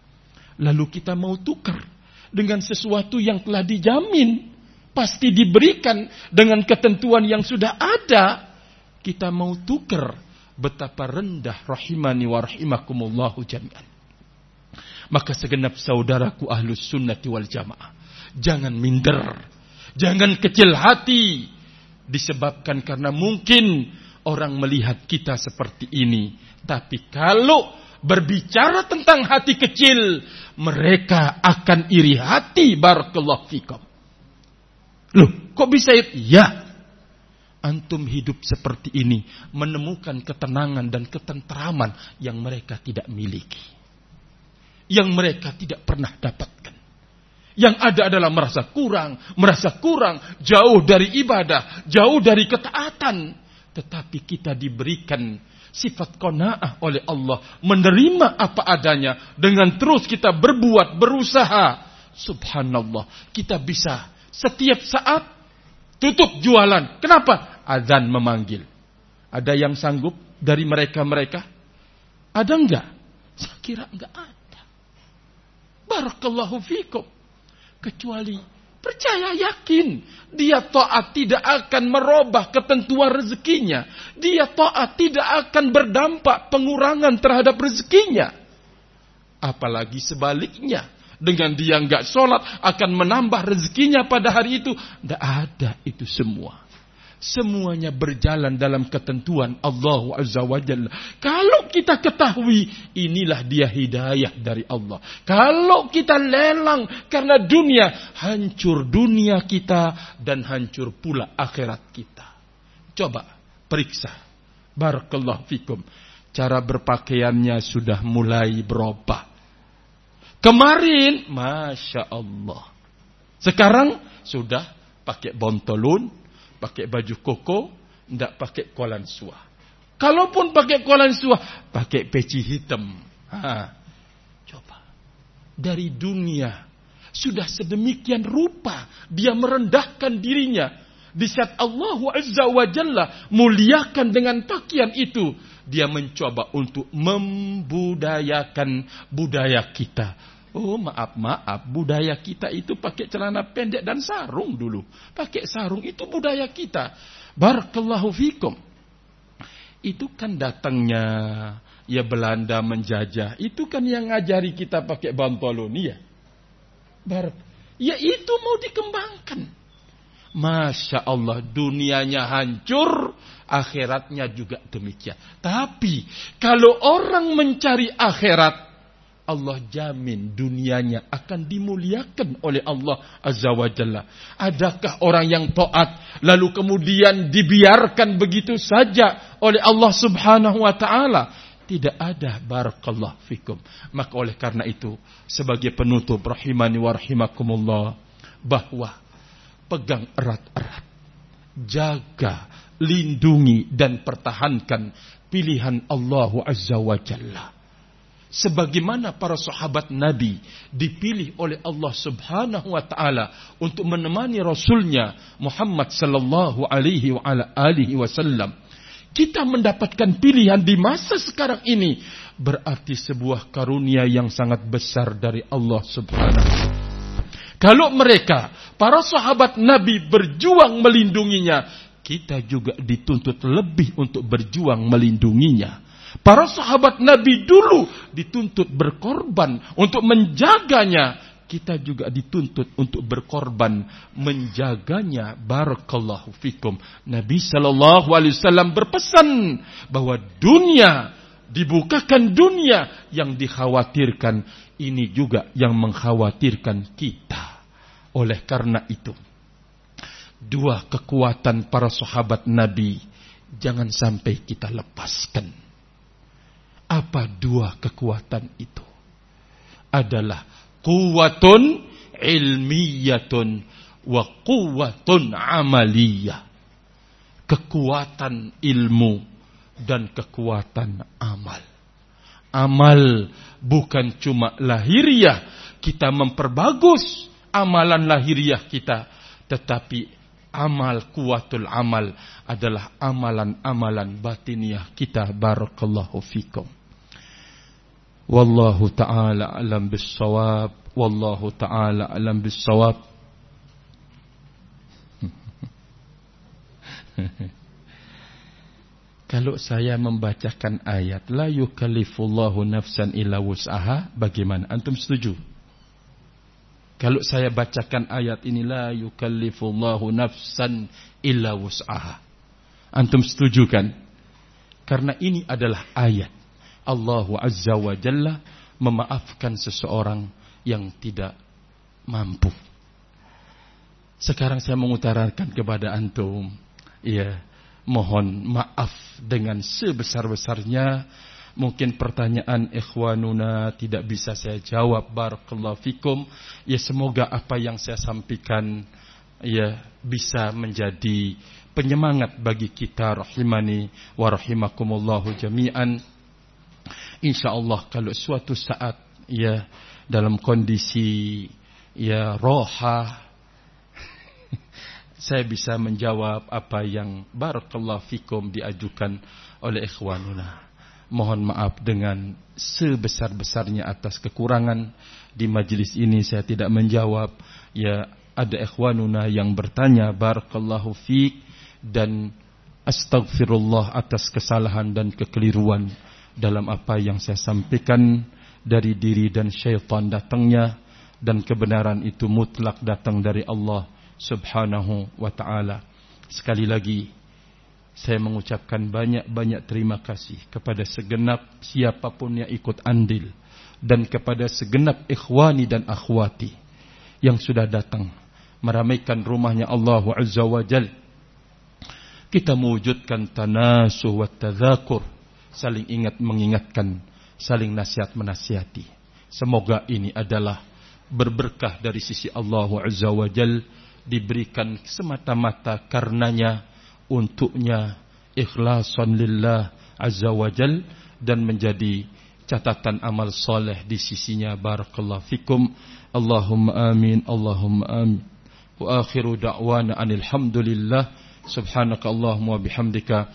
Lalu kita mau tukar dengan sesuatu yang telah dijamin. Pasti diberikan dengan ketentuan yang sudah ada. Kita mau tukar betapa rendah rahimani wa rahimakumullahu jami'an. Maka segenap saudaraku ahlus sunnati wal jamaah. Jangan minder. Jangan kecil hati. Disebabkan karena mungkin orang melihat kita seperti ini. Tapi kalau berbicara tentang hati kecil. Mereka akan iri hati. Barakallahu fikum. Loh, kok bisa Ya, antum hidup seperti ini menemukan ketenangan dan ketenteraman yang mereka tidak miliki yang mereka tidak pernah dapatkan. Yang ada adalah merasa kurang, merasa kurang, jauh dari ibadah, jauh dari ketaatan. Tetapi kita diberikan sifat kona'ah oleh Allah. Menerima apa adanya. Dengan terus kita berbuat, berusaha. Subhanallah. Kita bisa setiap saat tutup jualan. Kenapa? Adzan memanggil. Ada yang sanggup dari mereka-mereka? Ada enggak? Saya kira enggak ada. Barakallahu fikum. Kecuali percaya yakin. Dia taat tidak akan merubah ketentuan rezekinya. Dia taat tidak akan berdampak pengurangan terhadap rezekinya. Apalagi sebaliknya. Dengan dia nggak sholat akan menambah rezekinya pada hari itu. Tidak ada itu semua. Semuanya berjalan dalam ketentuan Allah Azza wa Jalla. Kalau kita ketahui inilah dia hidayah dari Allah. Kalau kita lelang karena dunia, hancur dunia kita dan hancur pula akhirat kita. Coba periksa. Barakallahu fikum. Cara berpakaiannya sudah mulai berubah. Kemarin, Masya Allah. Sekarang sudah pakai bontolun, pakai baju koko, tidak pakai kolan suah. Kalaupun pakai kolan suah, pakai peci hitam. Ha. Coba. Dari dunia. Sudah sedemikian rupa. Dia merendahkan dirinya. Di saat Allah Azza wa Jalla muliakan dengan pakaian itu. Dia mencoba untuk membudayakan budaya kita Oh maaf maaf budaya kita itu pakai celana pendek dan sarung dulu. Pakai sarung itu budaya kita. Barakallahu fikum. Itu kan datangnya ya Belanda menjajah. Itu kan yang ngajari kita pakai bantolon ya. Bar ya itu mau dikembangkan. Masya Allah dunianya hancur, akhiratnya juga demikian. Tapi kalau orang mencari akhirat, Allah jamin dunianya akan dimuliakan oleh Allah Azza wa Jalla. Adakah orang yang taat lalu kemudian dibiarkan begitu saja oleh Allah Subhanahu wa taala? Tidak ada barakallah fikum. Maka oleh karena itu sebagai penutup rahimani wa rahimakumullah bahwa pegang erat-erat jaga lindungi dan pertahankan pilihan Allah Azza wa Jalla. Sebagaimana para sahabat Nabi dipilih oleh Allah Subhanahu wa taala untuk menemani rasulnya Muhammad sallallahu alaihi wa ala alihi wasallam. Kita mendapatkan pilihan di masa sekarang ini berarti sebuah karunia yang sangat besar dari Allah Subhanahu Kalau mereka, para sahabat Nabi berjuang melindunginya, kita juga dituntut lebih untuk berjuang melindunginya. Para sahabat Nabi dulu dituntut berkorban untuk menjaganya. Kita juga dituntut untuk berkorban menjaganya. Barakallahu fikum. Nabi Shallallahu Alaihi Wasallam berpesan bahwa dunia dibukakan dunia yang dikhawatirkan ini juga yang mengkhawatirkan kita. Oleh karena itu, dua kekuatan para sahabat Nabi jangan sampai kita lepaskan. Apa dua kekuatan itu? Adalah kuwatun ilmiyatun wa kuwatun amaliyah. Kekuatan ilmu dan kekuatan amal. Amal bukan cuma lahiriah kita memperbagus amalan lahiriah kita, tetapi amal kuatul amal adalah amalan-amalan batiniah kita barakallahu fikum. Wallahu taala alam bisawab. Wallahu taala alam bisawab. Kalau saya membacakan ayat la yukallifullahu nafsan illa wus'aha, bagaimana? Antum setuju? Kalau saya bacakan ayat ini la yukallifullahu nafsan illa wus'aha. Antum setuju kan? Karena ini adalah ayat Allah Azza wa Jalla memaafkan seseorang yang tidak mampu. Sekarang saya mengutarakan kepada antum, ya, mohon maaf dengan sebesar-besarnya. Mungkin pertanyaan ikhwanuna tidak bisa saya jawab barakallahu fikum. Ya semoga apa yang saya sampaikan ya bisa menjadi penyemangat bagi kita rahimani wa rahimakumullahu jami'an. Insyaallah kalau suatu saat ya dalam kondisi ya roha saya bisa menjawab apa yang barakallahu fikum diajukan oleh ikhwanuna. Mohon maaf dengan sebesar-besarnya atas kekurangan di majlis ini saya tidak menjawab. Ya ada ikhwanuna yang bertanya barakallahu fik dan astagfirullah atas kesalahan dan kekeliruan dalam apa yang saya sampaikan dari diri dan syaitan datangnya dan kebenaran itu mutlak datang dari Allah subhanahu wa ta'ala. Sekali lagi, saya mengucapkan banyak-banyak terima kasih kepada segenap siapa pun yang ikut andil. Dan kepada segenap ikhwani dan akhwati yang sudah datang meramaikan rumahnya Allah Azza wa Jal. Kita mewujudkan tanasuh wa tadhakur. Saling ingat mengingatkan, saling nasihat menasihati. Semoga ini adalah berberkah dari sisi Allah Azza wa Jalla diberikan semata-mata karenanya untuknya ikhlasan lillah azza wajal dan menjadi catatan amal soleh di sisinya. Barakallahu fikum. Allahumma amin Allahumma amin. Wa akhiru da'wana anil hamdulillah. Subhanaka Allahumma bihamdika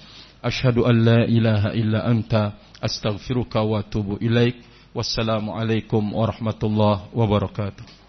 ashhadu an la ilaha illa anta astaghfiruka wa atubu ilaik. Wassalamu alaikum warahmatullahi wabarakatuh